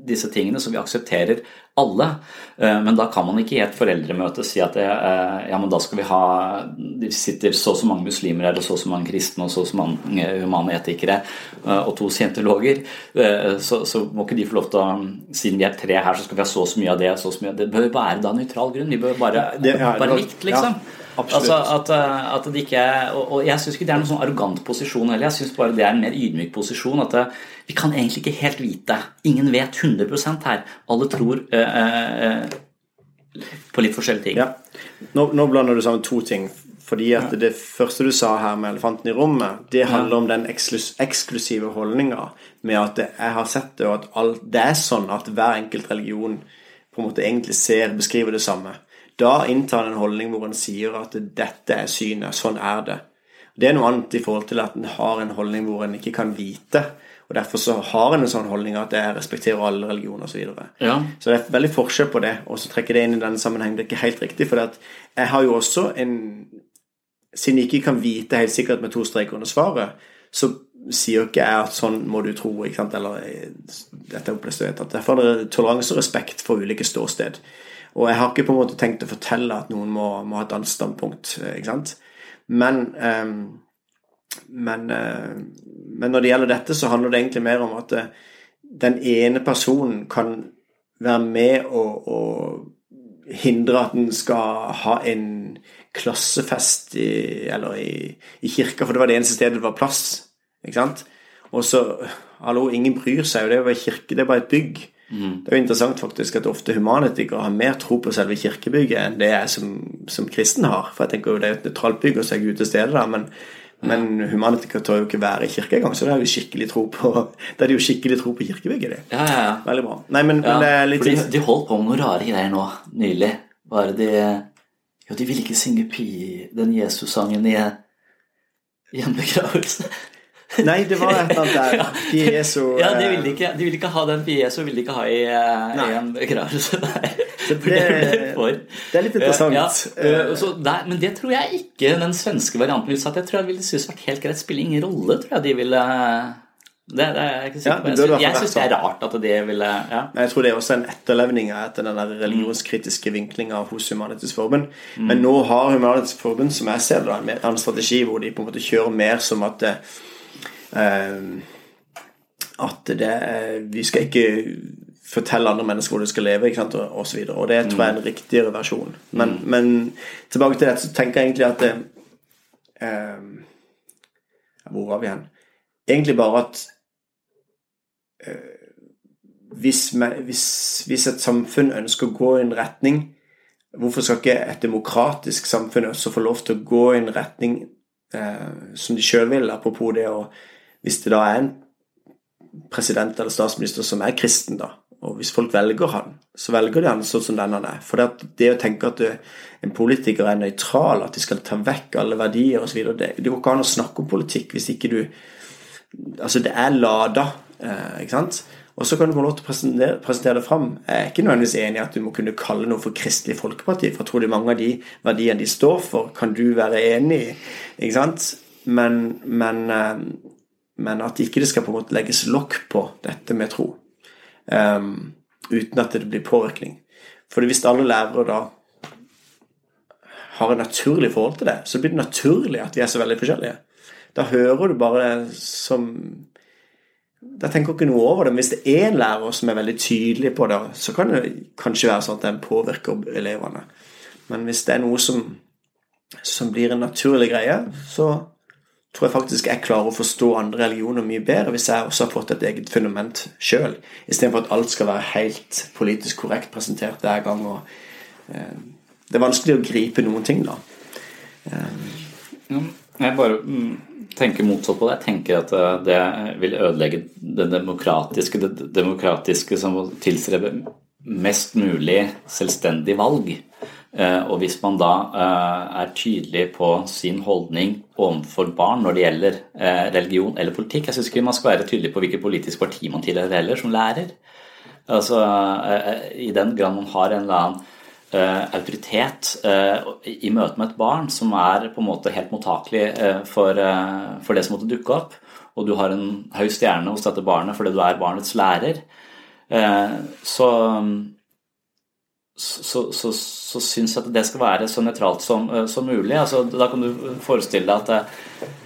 disse tingene, så vi aksepterer alle. Eh, men da kan man ikke i et foreldremøte si at det, ja, men da skal vi ha Det sitter så og så mange muslimer her, og så og så mange kristne, og så og så mange humane etikere eh, og to scientologer. Så, så, må ikke de få lov til å Siden vi er tre her, så skal vi ha så og så mye av det. så og så mye av Det bør være da nøytral grunn. Vi bør bare, det, ja, bare likt, liksom. Ja. Altså at, at, det ikke og, og jeg syns ikke det er noen sånn arrogant posisjon heller. Jeg syns bare det er en mer ydmyk posisjon. At vi kan egentlig ikke helt vite. Ingen vet 100% her. Alle tror øh, øh, på litt forskjellige ting. Ja. Nå, nå, blander du sammen to ting. Fordi at Det første du sa her med elefanten i rommet, det handler om den eksklus eksklusive holdninga med at jeg har sett det, og at alt, det er sånn at hver enkelt religion på en måte egentlig ser, beskriver det samme. Da inntar han en holdning hvor han sier at dette er synet, sånn er det. Det er noe annet i forhold til at en har en holdning hvor en ikke kan vite og Derfor så har en en sånn holdning at jeg respekterer alle religioner osv. Så, videre. ja. så det er veldig forskjell på det. Og så trekker det inn i denne sammenhengen. Det er ikke helt riktig. For jeg har jo også en Siden jeg ikke kan vite helt sikkert med to streker under svaret, så sier jo ikke jeg at sånn må du tro. ikke sant, eller dette er oppløst at Derfor er det toleranse og respekt for ulike ståsted. Og jeg har ikke på en måte tenkt å fortelle at noen må, må ha et annet standpunkt. ikke sant, Men um, men, eh, men, når det gjelder dette, så handler det egentlig mer om at eh, den ene personen kan være med og, og hindre at en skal ha en klassefest i, eller i, i, kirka, for det var det eneste stedet det var plass. Ikke sant? Og så Hallo, ingen bryr seg jo. Det jo kirke, det er bare et bygg. Mm. Det er jo interessant faktisk at ofte humanitikere har mer tro på selve kirkebygget enn det jeg som, som kristen har. For jeg tenker jo det er et nøytralt bygg, og så er Gud til stede der. Men men humanitikere tør jo ikke være i kirke engang, så det er jo skikkelig tro på [laughs] det er jo skikkelig tro på kirkebygget. Det. Ja, ja, ja. Veldig bra. Nei, men, ja, men det er litt de, de holdt på med noen rare greier nå nylig. Bare de Jo, de ville ikke synge pi, den Jesus-sangen i, i en begravelse. Nei, det var et eller annet der. [laughs] Piezo Ja, de ville, eh, ikke, de ville ikke ha den piezo ville de ikke ha i, eh, i en begravelse. Nei. [laughs] Det, det, er litt interessant. Ja, ja. Der, men det tror jeg ikke den svenske varianten ville satt. Jeg tror jeg ville synes vært helt greit. Spiller ingen rolle, tror jeg de ville det, det, er jeg ikke sikker på. Jeg, jeg syns det er rart at det ville ja. Men Jeg tror det er også en etterlevning etter den der religionskritiske vinklinga hos Humanitisk Forbund. Mm. Men nå har Humanitisk Forbund, som jeg ser det, en strategi hvor de på en måte kjører mer som at eh, at det, vi skal ikke fortelle andre mennesker hvor de skal leve, ikke sant, og, og så videre. Og det tror jeg er en riktigere versjon. Men, mm. men tilbake til dette, så tenker jeg egentlig at det, eh, Hvor var vi hen? Egentlig bare at eh, hvis, hvis, hvis, et samfunn ønsker å gå i en retning Hvorfor skal ikke et demokratisk samfunn også få lov til å gå i en retning eh, som de sjøl vil? Apropos det å Hvis det da er en president eller statsminister som er kristen, da, og hvis folk velger han, så velger de han sånn som den han er. For det, det å tenke at du, en politiker er nøytral, at de skal ta vekk alle verdier osv. Det, det går ikke an å snakke om politikk hvis ikke du Altså, det er lada, eh, ikke sant? Og så kan du få lov til å presentere, presentere, det fram. Jeg er ikke nødvendigvis enig i at du må kunne kalle noe for Kristelig Folkeparti, for jeg tror det er mange av de verdiene de står for, kan du være enig i. Ikke sant? Men, men, eh, men at ikke det skal på en måte legges lokk på dette med tro. Um, uten at det blir påvirkning. For hvis alle lærere da har et naturlig forhold til det, så blir det naturlig at vi er så veldig forskjellige. Da hører du bare som Da tenker ikke noe over det. Men hvis det er en lærer som er veldig tydelig på det, så kan det kanskje være sånn at den påvirker elevene. Men hvis det er noe som, som blir en naturlig greie, så tror jeg faktisk jeg klarer å forstå andre religioner mye bedre hvis jeg også har fått et eget fundament sjøl, istedenfor at alt skal være helt politisk korrekt presentert hver gang. Og, eh, det er vanskelig å gripe noen ting, da. Eh. Jeg bare mm, tenker motsatt på det. Jeg tenker at eh, det vil ødelegge det demokratiske, det demokratiske som tilstreber mest mulig selvstendig valg. Eh, og hvis man da eh, er tydelig på sin holdning overfor barn når det gjelder eh, religion eller politikk Jeg syns ikke man skal være tydelig på hvilket politisk parti man tilhører heller, som lærer. Altså, I den grad man har en eller annen autoritet i møte med et barn som er på en måte helt mottakelig for, det som måtte dukke opp, og du har en høy stjerne hos dette barnet fordi du er barnets lærer, så så, så, så syns jeg at det skal være så nøytralt som, som mulig. Altså, da kan du forestille deg at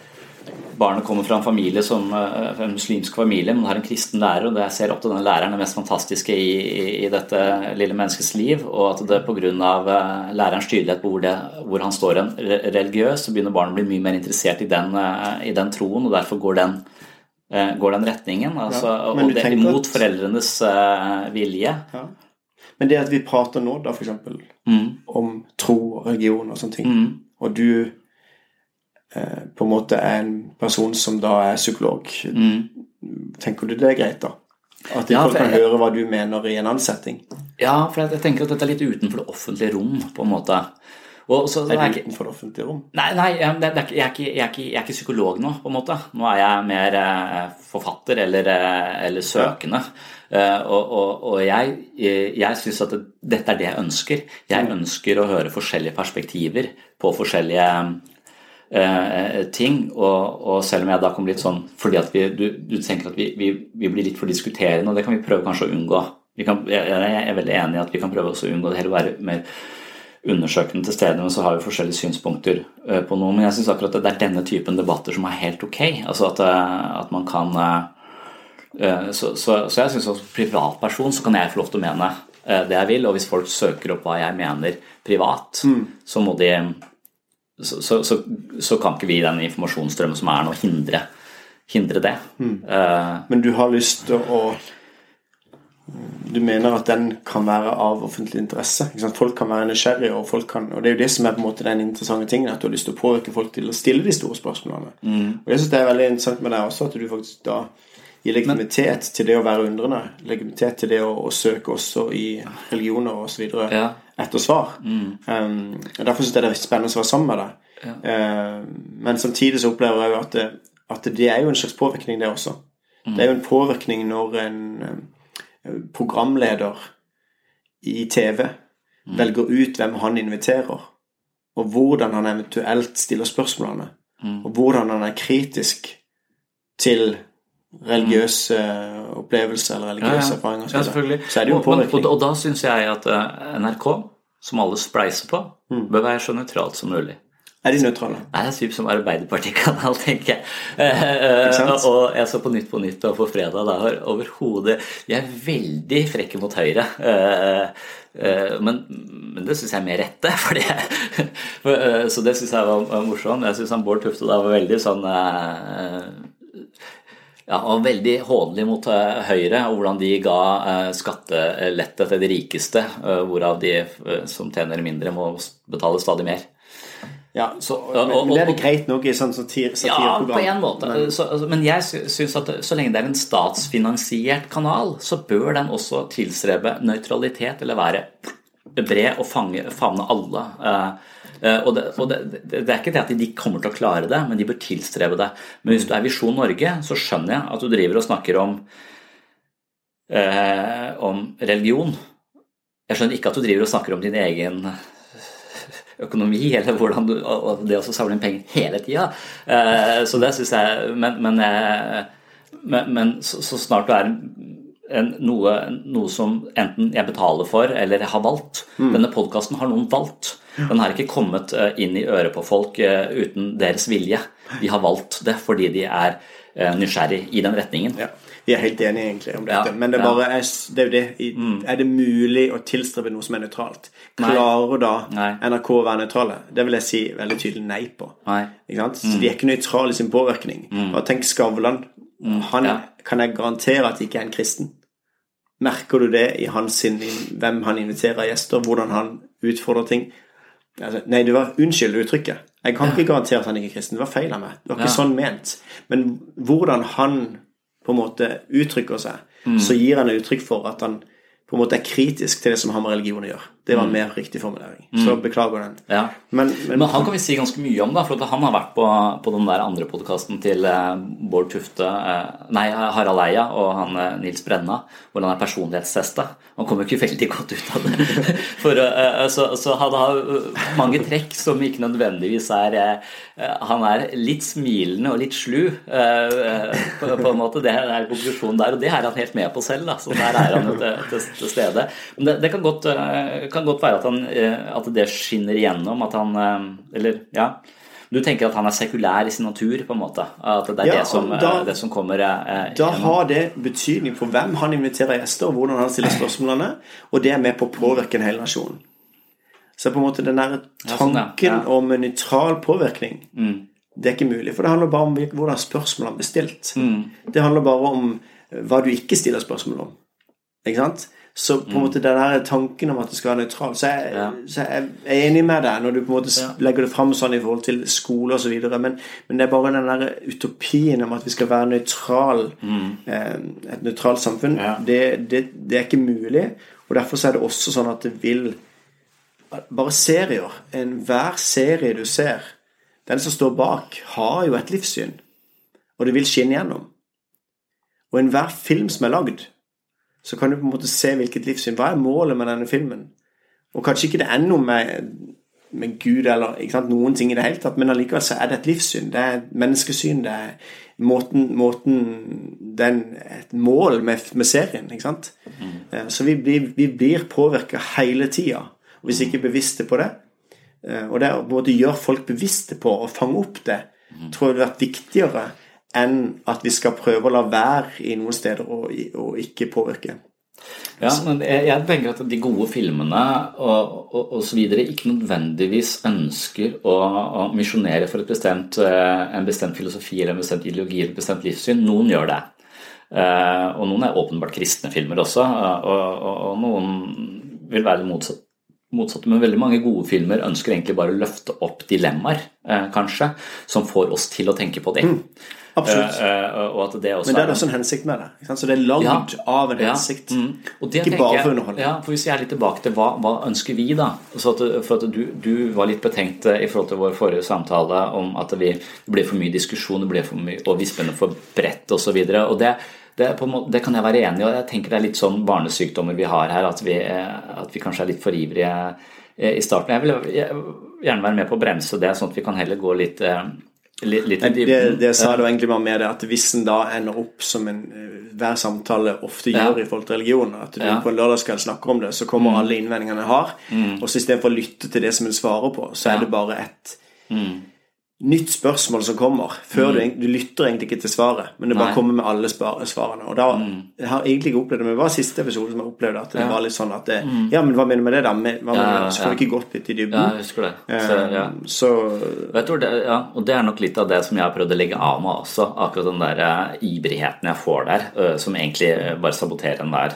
barnet kommer fra en familie som eh, en muslimsk familie, men har en kristen lærer, og jeg ser opp til denne læreren det mest fantastiske i, i, i dette lille menneskets liv, og at det pga. Eh, lærerens tydelighet på hvor, det, hvor, han står en religiøs, så begynner barnet å bli mye mer interessert i den, eh, i den troen, og derfor går den, går den retningen. Altså, ja, og det er imot foreldrenes vilje. Ja. Men det at vi prater nå, da, f.eks., mm. om tro og religion og sånne ting, mm. og du Eh, på en måte er en person som da er psykolog. Mm. Tenker du det er greit, da? At de ja, folk kan jeg, høre hva du mener i en ansetting? Ja, for jeg, tenker at dette er litt utenfor det offentlige rom, på en måte. Så, er det utenfor det offentlige rom? Nei, nei det er, jeg, er ikke, jeg, er ikke, jeg, er ikke, psykolog nå, på en måte. Nå er jeg mer eh, forfatter eller, eh, eller søkende. Ja. og, og, og, jeg, jeg syns at dette er det jeg ønsker. Jeg mm. ønsker å høre forskjellige perspektiver på forskjellige Eh, ting. Og, og, selv om jeg da kommer litt sånn fordi at vi, du, du tenker at vi, vi, vi, blir litt for diskuterende, og det kan vi prøve kanskje å unngå. Kan, jeg, jeg, er veldig enig i at vi kan prøve å unngå det, heller være mer undersøkende til stede, men så har vi forskjellige synspunkter uh, på noe. Men jeg syns akkurat at det er denne typen debatter som er helt ok. Altså at, uh, at man kan uh, så, så, så, jeg syns som privatperson så kan jeg få lov til å mene det jeg vil, og hvis folk søker opp hva jeg mener privat, mm. så må de så, så, så, så, kan ikke vi i den informasjonsstrømmen som er nå, hindre, hindre det. Mm. Uh, Men du har lyst til å Du mener at den kan være av offentlig interesse? Folk kan være nysgjerrige, og, kan, og det er jo det som er på en måte den interessante tingen, at du har lyst til å påvirke folk til å stille de store spørsmålene. Mm. Og Jeg syns det er veldig interessant med deg også, at du faktisk da gir legitimitet til det å være undrende. Legitimitet til det å, å søke også i religioner osv. Ja etter svar. Mm. Um, og Derfor syns jeg det er spennende å være sammen med deg. Ja. Uh, men samtidig så opplever jeg at det, at det er jo en slags påvirkning, det også. Mm. Det er jo en påvirkning når en uh, programleder i TV mm. velger ut hvem han inviterer, og hvordan han eventuelt stiller spørsmålene, mm. og hvordan han er kritisk til religiøse opplevelser eller religiøse ja, ja. erfaringer. Ja, selvfølgelig. så er det jo påvirkning. Og, og, og da syns jeg at eh, NRK, som alle spleiser på, mm. bør være så nøytralt som mulig. Er de nøytrale? Nei, det er typ som Arbeiderpartikanal, [laughs] tenker jeg. Eh, og jeg så på Nytt på Nytt og på fredag da overhodet De er veldig frekke mot Høyre. Eh, men, men det syns jeg er mer rette. [laughs] Fordi jeg, så det syns jeg var morsomt. Jeg syns Bård Tufte da var veldig sånn ja, og veldig hånlig mot Høyre og hvordan de ga skattelette til de rikeste, hvorav de som tjener mindre, må betale stadig mer. Ja, så, men, og, men er det greit nok i sånn satireprogram? Ja, på en måte. Men, så, altså, men jeg syns at så lenge det er en statsfinansiert kanal, så bør den også tilstrebe nøytralitet, eller være bred og fange, favne alle. Eh, og, det, og det, det, er ikke det at de kommer til å klare det, men de bør tilstrebe det. Men hvis du er Visjon Norge, så skjønner jeg at du driver og snakker om, eh, om religion. Jeg skjønner ikke at du driver og snakker om din egen økonomi, [laughs] eller hvordan du, og det å samle inn penger hele tida. Eh, så det syns jeg Men, men, eh, men, men så, så, snart du er en, noe, noe, som enten jeg betaler for eller jeg har valgt mm. Denne podkasten har noen valgt. Den har ikke kommet eh, inn i øret på folk uten deres vilje. De har valgt det fordi de er nysgjerrig i den retningen. Ja. Vi er helt enige egentlig om dette, ja, men det er, bare, er, det er, det. Mm. er det mulig å tilstrebe noe som er nøytralt? Klarer da nei. NRK å være nøytrale? Det vil jeg si veldig tydelig nei på. Nei. Mm. Så de er ikke nøytrale i sin påvirkning. Mm. Og tenk Skavlan. Mm. Han ja. kan jeg garantere at ikke er en kristen. Merker du det i hans sin, hvem han inviterer gjester, hvordan han utfordrer ting? Altså, nei, det var Unnskyld uttrykket. Jeg kan ikke garantere at han ikke er kristen. Det var feil av meg. Det var ikke ja. sånn ment. Men hvordan han på en måte uttrykker seg, mm. så gir han uttrykk for at han på en måte er kritisk til det som har med religion å gjøre. Det var en mer riktig formulering. Så beklager den. Ja. Men, men, Men han kan vi si ganske mye om, da, for han har vært på, på den der andre podkasten til eh, Bård Tufte eh, Nei, Harald Eia og han eh, Nils Brenna, hvor han er personlighetstesta. Han kommer jo ikke veldig godt ut av det. [laughs] For, så, så han har mange trekk som ikke nødvendigvis er Han er litt smilende og litt slu, på, på en måte. Det er konklusjonen der, og det er han helt med på selv. Da. Så der er han jo til, [laughs] til, stede. Men det, det kan, godt, eh, kan godt være at, han, eh, at det skinner igjennom, at han eh, Eller, ja. Du tenker at han er sekulær i sin natur, på en måte? At det er Ja, det, som, da- det som kommer eh, Da har det betydning for hvem han inviterer gjester, og hvordan han stiller spørsmålene, og det er med på å påvirke en hel nasjon. Så på en måte den der Ja, sånn, ja. tanken Mm. om en nøytral påvirkning, det er ikke mulig. For det handler bare om hvordan spørsmålene blir stilt. Mm. Det handler bare om hva du ikke stiller spørsmål om. Ikke sant? Så på en måte den der tanken om at det skal være nøytralt Så, jeg, Mm. Ja. så jeg er enig med deg når du på en måte Ja. legger det fram sånn i forhold til skole videre, men, men det er bare den der utopien om at vi skal være nøytral mm. et nøytralt samfunn. Mm. Ja. Det, det, det er ikke mulig. Og derfor så er det også sånn at det vil Bare serier. Enhver serie du ser, den som står bak, har jo et livssyn. Og det vil skinne gjennom. Og enhver film som er lagd, så kan du på en måte se hvilket livssyn. Hva er målet med denne filmen? Og kanskje ikke det er noe med, med Gud eller sant, noen ting i det hele tatt, men allikevel så er det et livssyn. Det er et menneskesyn. Det er måten, måten Det er et mål med, med serien. ikke sant? Mm. Så vi blir, vi blir påvirka hele tida, hvis ikke bevisste på det. Eh, Og det å gjøre folk bevisste på å fange opp det, tror jeg hadde vært viktigere enn at vi skal prøve å la være i noen steder og, og ikke påvirke. Ja, men jeg, jeg tenker at de gode filmene og, og, og så videre ikke nødvendigvis ønsker å, å misjonere for et bestemt, eh, en bestemt filosofi eller en bestemt ideologi eller et bestemt livssyn. Noen gjør det. Eh, og noen er åpenbart kristne filmer også, eh, og, og, noen vil være det motsatt, motsatte. Men veldig mange gode filmer ønsker egentlig bare å løfte opp dilemmaer, eh, kanskje, som får oss til å tenke på det. Absolutt. Eh, eh, og at det også Men det er også en hensikt med det. Så det er lagd av en hensikt. mm. Ikke bare for underholdning. Ja, for Hvis jeg er litt tilbake til hva, hva ønsker vi, da? Så at, for at du, du var litt betenkt eh, i forhold til vår forrige samtale om at vi, det ble for mye diskusjon, det ble for mye, og vi spenner for bredt osv. Og det, det, måte, det kan jeg være enig i. og Jeg tenker det er litt sånn barnesykdommer vi har her, at vi, at vi kanskje er litt for ivrige i starten. Jeg vil gjerne være med på å bremse det, sånn at vi kan heller gå litt, litt, litt Det, det sa det var egentlig bare med det at hvis en da ender opp som en eh, hver samtale ofte Ja. gjør i forhold til religion, at du Ja. Mm. på en lørdagskveld snakker om det, så kommer alle innvendingene jeg har, og så istedenfor å lytte til det som en svarer på, så er det bare et Mm. Nytt spørsmål som kommer. Før du, du lytter egentlig ikke til svaret, men det bare Nei. kommer med alle svarene. Og da Jeg har egentlig ikke opplevd det, men det var siste episode som jeg opplevde at det Ja. var litt sånn at det, Ja, men hva mener du med det, da? Hva mener Ja, du? Så får vi ikke gått litt i dybden. Ja, jeg husker det. Så, ja. Eh, Så Vet du, det, ja, og det er nok litt av det som jeg har prøvd å legge av meg også. Akkurat den der eh, ivrigheten jeg får der, eh, som egentlig eh, bare saboterer enhver eh,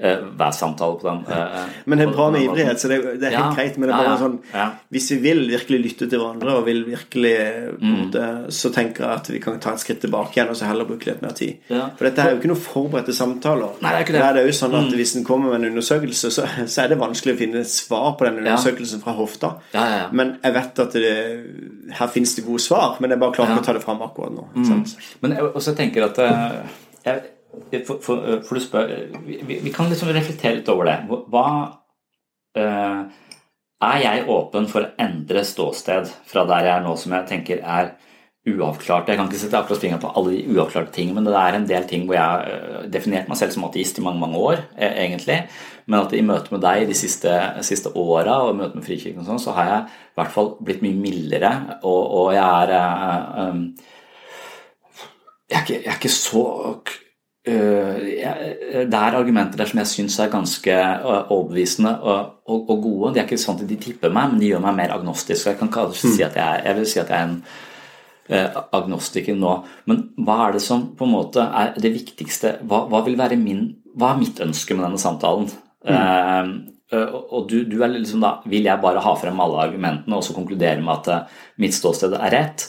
hver samtale på den. eh, Men det er bra med ivrighet, så det, det er helt Ja, greit. Men det er bare ja, sånn. Hvis vi vil virkelig lytte til hverandre, og vil virkelig eh, Mm. måte, Så tenker jeg at vi kan ta et skritt tilbake igjen og så heller bruke litt mer tid. Ja. For dette er jo ikke noen forberedte samtaler. Nei, det er ikke det. det er jo sånn at Hvis en kommer med en undersøkelse, så, så er det vanskelig å finne svar på den Ja. undersøkelsen fra hofta. Ja, ja, ja. Men jeg vet at det, her finnes det gode svar, men jeg bare klarer ikke Ja. Mm. å ta det fram akkurat nå. Mm. sant? Men jeg også tenker at eh, jeg, for, for, for du spør vi, vi- vi kan liksom reflektere litt over det. Hva uh, Er jeg åpen for å endre ståsted fra der jeg er nå, som jeg tenker er uavklart? Jeg kan ikke sette akkurat fingeren på alle de uavklarte tingene, men det er en del ting hvor jeg har uh, definert meg selv som ateist i mange mange år, eh, egentlig. Men at i møte med deg de siste, siste åra og i møte med Frikirken og sånn, så har jeg i hvert fall blitt mye mildere, og, og jeg er uh, um, jeg er ikke, jeg er ikke så Det er argumenter der som jeg syns er ganske øh, overbevisende og, og, og gode. De er ikke sånn at de tipper meg, men de gjør meg mer agnostisk. Jeg kan kanskje si at jeg, jeg vil si at jeg er en øh, agnostiker nå. Men hva er det som på en måte er det viktigste? Hva, hva vil være min Hva er mitt ønske med denne samtalen? Eh, øh, og du, du er liksom da Vil jeg bare ha frem alle argumentene og så konkludere med at mitt ståsted er rett?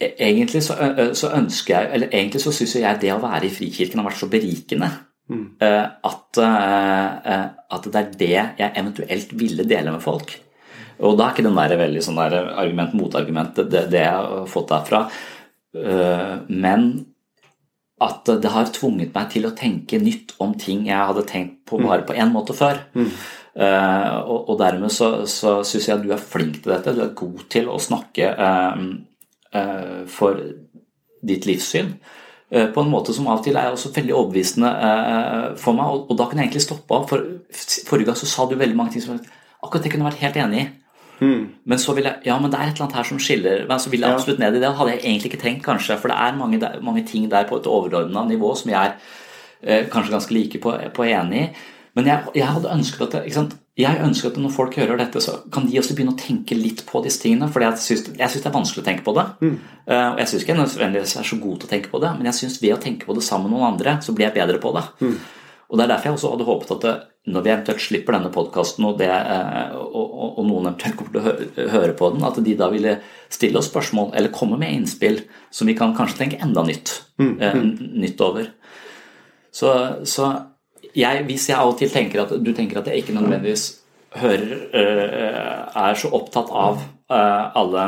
Egentlig så, så ønsker jeg Eller egentlig så syns jeg det å være i Frikirken har vært så berikende. Mm. at, at det er det jeg eventuelt ville dele med folk. Og da er ikke den der veldig sånn der argument-motargument det, det jeg har fått derfra. Men at det har tvunget meg til å tenke nytt om ting jeg hadde tenkt på bare på én måte før. Mm. Uh, og, og, dermed så, så syns jeg at du er flink til dette. Du er god til å snakke uh, for ditt livssyn på en måte som av og til er også veldig overbevisende for meg. Og, da kan jeg egentlig stoppe av. For forrige gang så sa du veldig mange ting som akkurat det kunne vært helt enig i. Mm. Men så vil jeg Ja, men det er et eller annet her som skiller Men så vil jeg absolutt ned i det. Hadde jeg egentlig ikke tenkt, kanskje. For det er mange, mange ting der på et overordna nivå som jeg er eh, kanskje ganske like på, på enig i. Men jeg, jeg, hadde ønsket at det, ikke sant? Jeg ønsker at når folk hører dette, så kan de også begynne å tenke litt på disse tingene. For jeg syns det er vanskelig å tenke på det. Mm. Uh, og jeg syns ikke jeg nødvendigvis er så god til å tenke på det, men jeg syns ved å tenke på det sammen med noen andre, så blir jeg bedre på det. Mm. Og Det er derfor jeg også hadde håpet at det, når vi eventuelt slipper denne podkasten, og, eh, og, og, og, noen eventuelt kommer til å høre, på den, at de da ville stille oss spørsmål eller komme med innspill som vi kan kanskje tenke enda nytt, mm. eh, nytt over. Så, så jeg, hvis jeg av og til tenker at du tenker at jeg ikke nødvendigvis hører eh, er så opptatt av eh, alle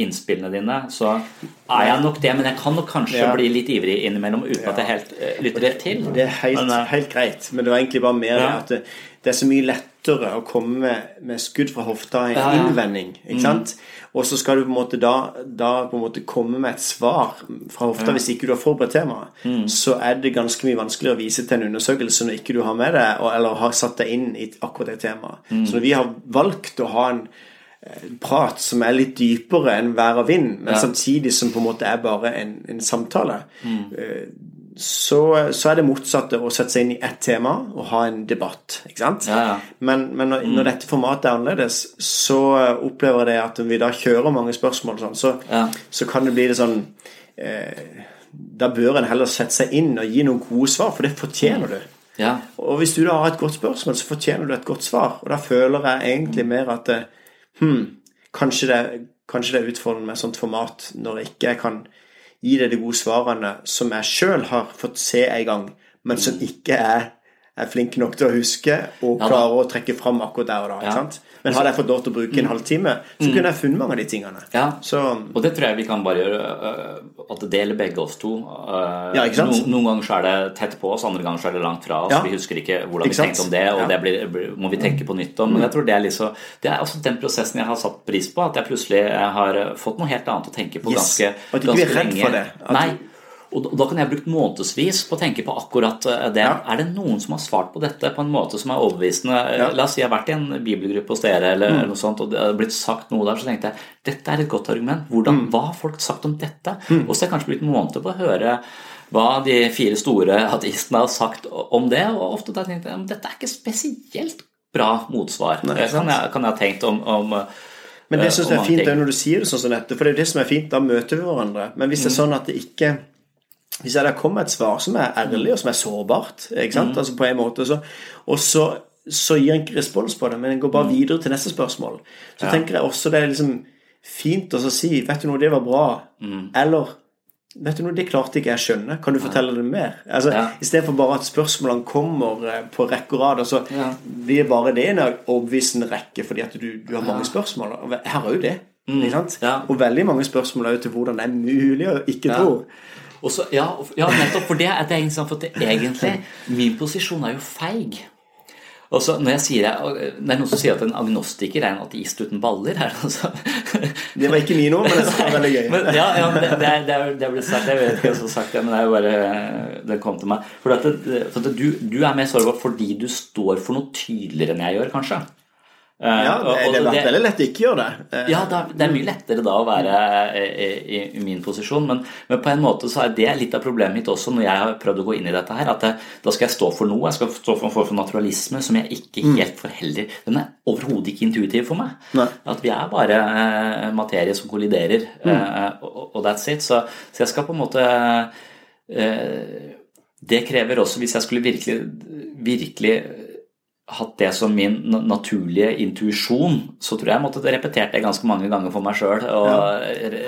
innspillene dine, så er jeg nok det. Men jeg kan nok kanskje ja. bli litt ivrig innimellom uten ja. at jeg helt uh, lytter det til. Det er helt, men, helt, greit, men det var egentlig bare mer ja. at det, det, er så mye lettere å komme med, med skudd fra hofta i en innvending. ikke mm. Og så skal du på en måte da, da på en måte komme med et svar fra hofta hvis ikke du har forberedt temaet. Mm. Så er det ganske mye vanskeligere å vise til en undersøkelse når ikke du har med deg, eller har satt deg inn i akkurat det temaet. Mm. Så når vi har valgt å ha en prat som er litt dypere enn vær og vind, men ja. samtidig som på en måte er bare en, en samtale, mm. Eh, så, så, er det motsatte å sette seg inn i ett tema og ha en debatt. ikke sant? Ja, ja. Men, men når, mm. når, dette formatet er annerledes, så opplever jeg det at om vi da kjører mange spørsmål, sånn, så, så, kan det bli det sånn eh, Da bør en heller sette seg inn og gi noen gode svar, for det fortjener du. Ja. Og hvis du da har et godt spørsmål, så fortjener du et godt svar. Og da føler jeg egentlig mer at eh, hm, kanskje, det, kanskje, det, er utfordrende med et sånt format når jeg ikke kan gi deg de gode svarene som jeg sjøl har fått se en gang, men som mm. ikke er er flink nok til å huske og klarer å trekke fram akkurat der og da. ikke sant? Men hadde jeg fått lov til å bruke en mm. halvtime, så mm. kunne jeg funnet mange av de tingene. Ja, så, og det tror jeg vi kan bare gjøre. Øh, at det deler begge oss to. Øh, ja, ikke sant? No, noen ganger så er det tett på oss, andre ganger så er det langt fra oss. Ja. Vi husker ikke hvordan vi tenkte om det, og det blir, må vi tenke på nytt om. Men jeg tror det er, liksom, det er også den prosessen jeg har satt pris på. At jeg plutselig har fått noe helt annet å tenke på ganske, yes. ganske lenge. At du ikke blir redd for det. At Nei. Og da kan jeg brukt månedsvis på å tenke på akkurat eh, det. Ja. Er det noen som har svart på dette på en måte som er overbevisende? Ja. La oss si jeg har vært i en bibelgruppe hos dere, eller, mm. noe sånt, og det har blitt sagt noe der, så tenkte jeg dette er et godt argument. Hvordan, mm. Hva har folk sagt om dette? Mm. Og så har jeg kanskje blitt måneder på å høre hva de fire store ateistene har sagt om det, og ofte tenkte jeg dette er ikke spesielt bra motsvar. Nei, kan, jeg, kan jeg ha tenkt om, om men det syns jeg er fint når du sier det sånn som dette, for det er det som er fint. Da møter vi hverandre. Men hvis det er mm. sånn at det ikke hvis jeg hadde kommet et svar som er ærlig og som er sårbart, ikke sant? Mm. Altså på en måte, så, og så, så gir en ikke respons på det, men en går bare mm. videre til neste spørsmål, så ja. tenker jeg også det er liksom fint å si 'Vet du noe, det var bra', mm. eller 'Vet du noe, det klarte ikke jeg å skjønne. Kan du fortelle det mer?' Altså, ja. Istedenfor bare at spørsmålene kommer eh, på rekke og rad, så ja. blir bare det en overbevisende rekke fordi at du, du har mange spørsmål. Og her er jo det. Mm. Ja. Og veldig mange spørsmål er jo til hvordan det er mulig å ikke tro. Så, ja, ja, nettopp. For det, det er for det egentlig Min posisjon er jo feig. Og så når jeg sier jeg, Det er noen som sier at en agnostiker er en ateist uten baller. Her, [laughs] altså. Det var ikke min ord, men det var veldig gøy. [laughs] Men, ja, ja det, det, det, det ble sagt, Jeg vet ikke hvem som har sagt det, men det er bare det kom til meg. For, at, for at du, du, er mer sårbar fordi du står for noe tydeligere enn jeg gjør, kanskje. Eh, ja, det, det er vært veldig lett å ikke gjøre det. Eh, ja, det er mye lettere da å være i, i, min posisjon, men, men, på en måte så er det litt av problemet mitt også når jeg har prøvd å gå inn i dette her. At det, da skal jeg stå for noe. Jeg skal stå for en form for naturalisme som jeg ikke mm. helt får heller Den er overhodet ikke intuitiv for meg. Nei. At vi er bare materie som kolliderer, mm. og, og, that's it. Så, så, jeg skal på en måte Det krever også, hvis jeg skulle virkelig, virkelig hatt det som min naturlige intuisjon, så tror jeg jeg måtte repetert det ganske mange ganger for meg sjøl. Ja.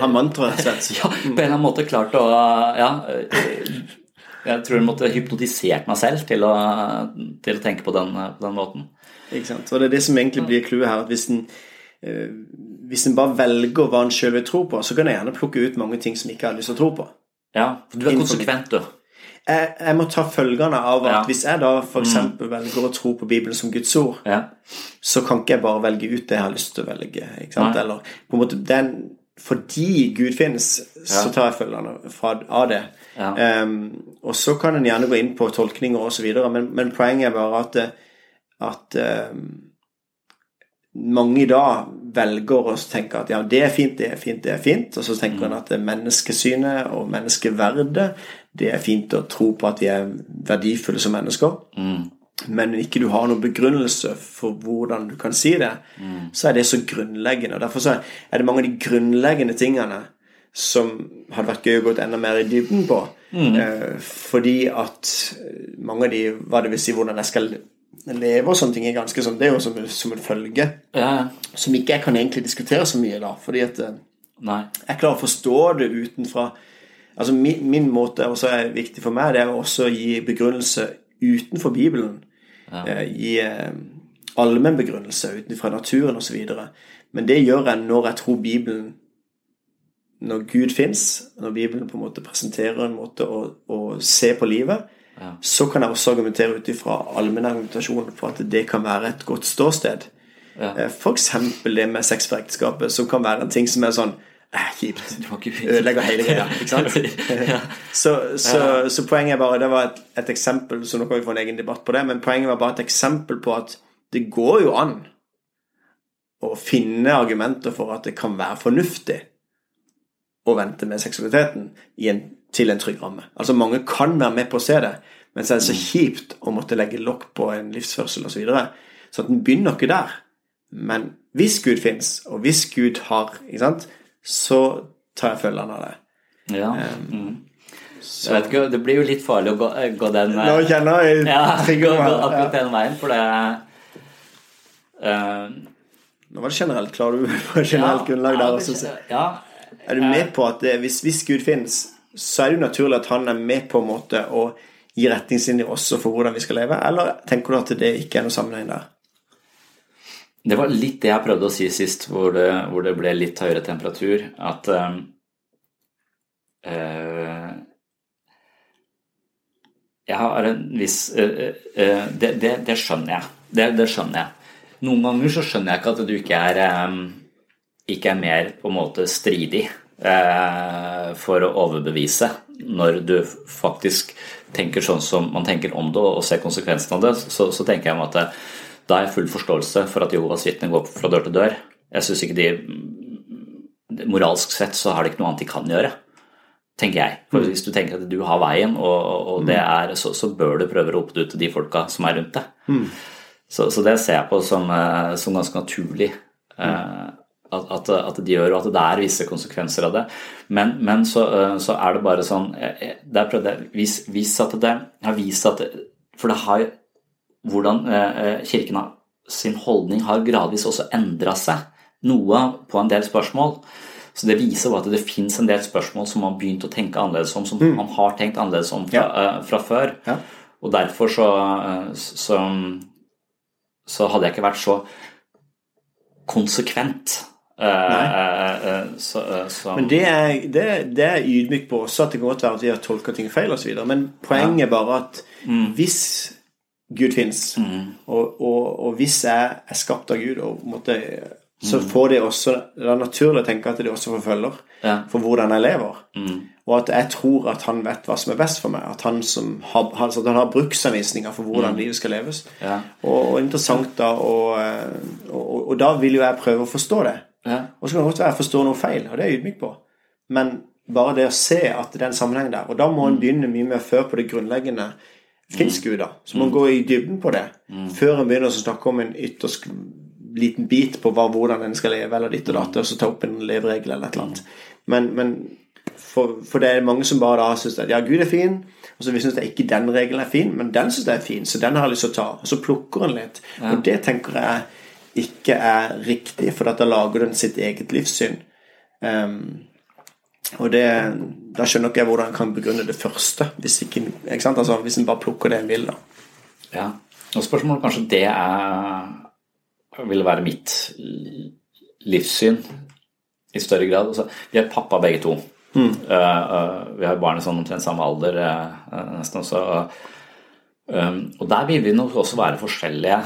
Ha mantraet sett. [laughs] Ja, på en eller annen måte klart å ja, Jeg tror jeg måtte hypnotisert meg selv til å, til å tenke på den, på den, måten. Ikke sant. Og det er det som egentlig blir clouet her. at hvis en, eh, hvis en bare velger hva en sjøl vil tro på, så kan en gjerne plukke ut mange ting som jeg ikke har lyst til å tro på. Ja, for Du er konsekvent, du. Jeg, jeg, må ta følgene av at ja. hvis jeg da f.eks. Mm. velger å tro på Bibelen som Guds ord, ja. så kan ikke jeg bare velge ut det jeg har lyst til å velge. Ikke sant? Eller på en måte den, Fordi Gud finnes, så tar jeg følgene av det. Um, og så kan en gjerne gå inn på tolkninger osv., men, men poenget er bare at, at um, mange i dag velger å tenke at ja, det er fint, det er fint, det er fint. Og så tenker en mm. at menneskesynet og menneskeverdet, det er fint å tro på at vi er verdifulle som mennesker. Mm. Men ikke du har noen begrunnelse for hvordan du kan si det, mm. så er det så grunnleggende. og Derfor så er det mange av de grunnleggende tingene som hadde vært gøy å gå enda mer i dybden på. Mm. Eh, fordi at mange av de Hva det vil si hvordan jeg skal leve og sånne ting er ganske sånn Det er jo som, som en følge ja. som ikke jeg kan egentlig diskutere så mye, da. Fordi at eh, Nei. jeg klarer å forstå det utenfra. Altså min, min måte også er viktig for meg, det er også å gi begrunnelse utenfor Bibelen. Ja. Eh, gi eh, allmenn begrunnelse utenfor naturen osv. Men det gjør jeg når jeg tror Bibelen Når Gud fins, når Bibelen på en måte presenterer en måte å, å se på livet, ja. Så kan jeg også argumentere ut ifra allmennargumentasjon for at det kan være et godt ståsted. Ja. Eh, F.eks. det med sex for ekteskapet, som kan være en ting som er sånn eh, kjipt. [laughs] Ødelegger hele greia. [laughs] Ikke sant? ja. så, så, så, poenget er bare Det var et, et eksempel, så nå kan vi få en egen debatt på det, men poenget var bare et eksempel på at det går jo an å finne argumenter for at det kan være fornuftig å vente med seksualiteten i en til en trygg ramme. Altså Mange kan være med på å se det, men så er det så kjipt å måtte legge lokk på en livsførsel osv. Så, videre. så at den begynner ikke der. Men hvis Gud fins, og hvis Gud har, sant, så tar jeg følgene av det. Ja. Um, så. Jeg vet ikke, Det blir jo litt farlig å gå, gå den Nå kjenner jeg ja, [laughs] gå, gå akkurat den veien, for det uh, Nå var det generelt. Klarer du [laughs] på generelt ja, grunnlag der også? Ja, er du med på at det, hvis, hvis Gud fins, så er det jo naturlig at han er med på en måte å gi retningslinjer også for hvordan vi skal leve, eller tenker du at det ikke er noe sammenheng der? Det var litt det jeg prøvde å si sist, hvor det, hvor det ble litt høyere temperatur. At øh, Jeg har en viss øh, øh, det, det, det, skjønner jeg. Det, skjønner jeg. Noen ganger så skjønner jeg ikke at du ikke er, um, ikke er mer på en måte stridig for å overbevise når du faktisk tenker sånn som man tenker om det og ser konsekvensen av det, så, så tenker jeg at det, da har jeg full forståelse for at Jehovas vitner går fra dør til dør. Jeg synes ikke de Moralsk sett så har de ikke noe annet de kan gjøre, tenker jeg. For mm. Hvis du tenker at du har veien, og, og det mm. er, så, så, bør du prøve å rope det ut til de folka som er rundt deg. Mm. Så, så, det ser jeg på som, eh, som ganske naturlig. Mm at, at, de gjør, og at det er visse konsekvenser av det. Men, men så, eh, så, er det bare sånn Der prøvde jeg vis, vis at det har vist at For det har hvordan eh, eh, kirken har, sin holdning har gradvis også endra seg noe på en del spørsmål. Så det viser at det fins en del spørsmål som man har begynt å tenke annerledes om, som mm. man har tenkt annerledes om fra, ja. fra før. Ja. Og derfor så, så, så hadde jeg ikke vært så konsekvent så, så. Men det er, det, det er ydmykt på også, at det kan godt være at vi har tolka ting feil osv. Men poenget er bare at mm. hvis Gud fins, mm. og, og, og, hvis jeg er skapt av Gud, og måtte, så mm. får det også Det er naturlig å tenke at det også forfølger ja. for hvordan jeg lever. Mm. Og at jeg tror at han vet hva som er best for meg. At han, har, altså at han har bruksanvisninger for hvordan mm. livet skal leves. Ja. Og, og, interessant da og, og, og da vil jo jeg prøve å forstå det. Ja. Og så kan det godt være jeg forstår noe feil, og det er jeg ydmyk på. Men bare det å se at det er en sammenheng der. Og da må en mm. begynne mye mer før på det grunnleggende. Fins Gud, da? Så må en mm. gå i dybden på det mm. før en begynner å snakke om en ytterst liten bit på hva, hvordan en skal leve, eller ditt og datt, og så ta opp en leveregel eller et eller annet. Men, men for, for, det er mange som bare da syns at ja, Gud er fin, og så syns jeg ikke den regelen er fin, men den syns jeg er fin, så den har jeg lyst til å ta. Og så plukker en litt. Og det tenker jeg ikke er riktig, for da lager den sitt eget livssyn. Um, og det, da skjønner ikke jeg hvordan en kan begrunne det første, hvis ikke, ikke? Altså, hvis en bare plukker det en vil. da. Ja, og spørsmålet kanskje det er vil være mitt livssyn i større grad. Altså, vi er pappa begge to. Mm. Uh, uh, vi har barn i sånn omtrent samme alder uh, nesten også. Um, og der vil vi nok også være forskjellige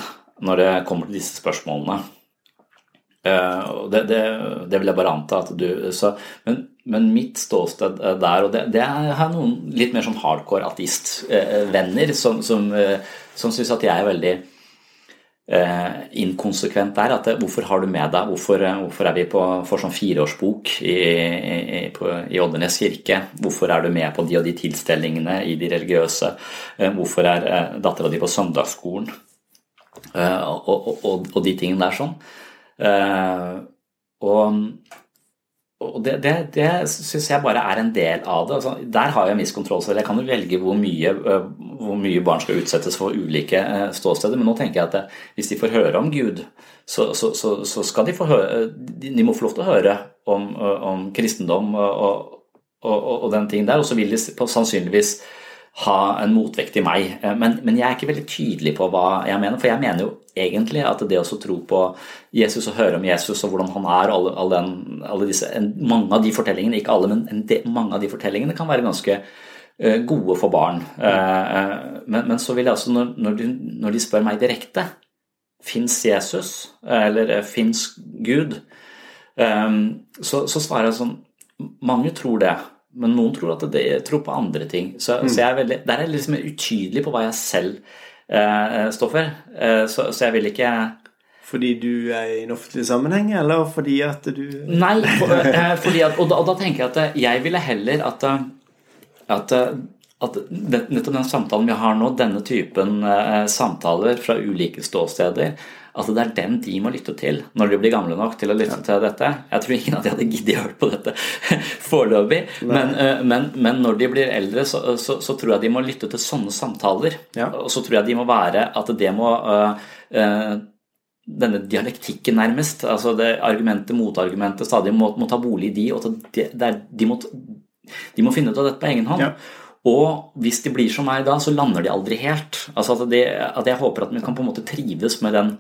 når det kommer til disse spørsmålene. Det, det, det, vil jeg bare anta at du så, men, men, mitt ståsted der, og det, det er noen litt mer sånn hardcore ateistvenner som, som, som syns at jeg er veldig Eh, inkonsekvent der. At hvorfor har du med deg Hvorfor, eh, hvorfor er vi på, for sånn fireårsbok i, i, på, i Oddernes kirke? Hvorfor er du med på de og de tilstelningene i de religiøse? Eh, hvorfor er eh, dattera di på søndagsskolen? Eh, og, og, og, de tingene der sånn. Eh, og og det, det, det syns jeg bare er en del av det. Altså, der har jeg en viss kontroll selv. Jeg kan jo velge hvor mye, øh, hvor mye, barn skal utsettes for ulike ståsteder. Men nå tenker jeg at hvis de får høre om Gud, så, så, så, så, skal de få høre De må få lov til å høre om, om kristendom og, og, og, den ting der. Og så vil de sannsynligvis ha en motvekt i meg. Eh, men, men, jeg er ikke veldig tydelig på hva jeg mener. For jeg mener jo egentlig at det å tro på Jesus og høre om Jesus og hvordan han er, alle, alle, den, alle disse, mange av de fortellingene, ikke alle, men de, mange av de fortellingene kan være ganske uh, gode for barn. Uh, men, men, så vil jeg altså, når, når, de, når de spør meg direkte Fins Jesus, eller fins Gud? Um, så, så svarer jeg sånn Mange tror det. Men noen tror det tror på andre ting. Så, mm. så er veldig, der er jeg liksom utydelig på hva jeg selv eh, står for. Eh, så, så, jeg vil ikke Fordi du er i en offentlig sammenheng, eller fordi at du Nei, for, [laughs] eh, fordi at, og, da, og, da, tenker jeg at jeg ville heller at, at, at nettopp den samtalen vi har nå, denne typen eh, samtaler fra ulike ståsteder, Altså Det er dem de må lytte til når de blir gamle nok til å lytte ja. til dette. Jeg tror ingen av de hadde giddet å høre på dette [laughs] foreløpig, men, uh, men, men, når de blir eldre, så, så, så, tror jeg de må lytte til sånne samtaler. Ja. Og så tror jeg de må være at det må uh, uh, denne dialektikken, nærmest, altså det argumentet, motargumentet, stadig må, må ta bolig i de, og de, de, må, de må finne ut av dette på egen hånd. Ja. Og hvis de blir som meg da, så lander de aldri helt. Altså at, det, at jeg håper at vi kan på en måte trives med den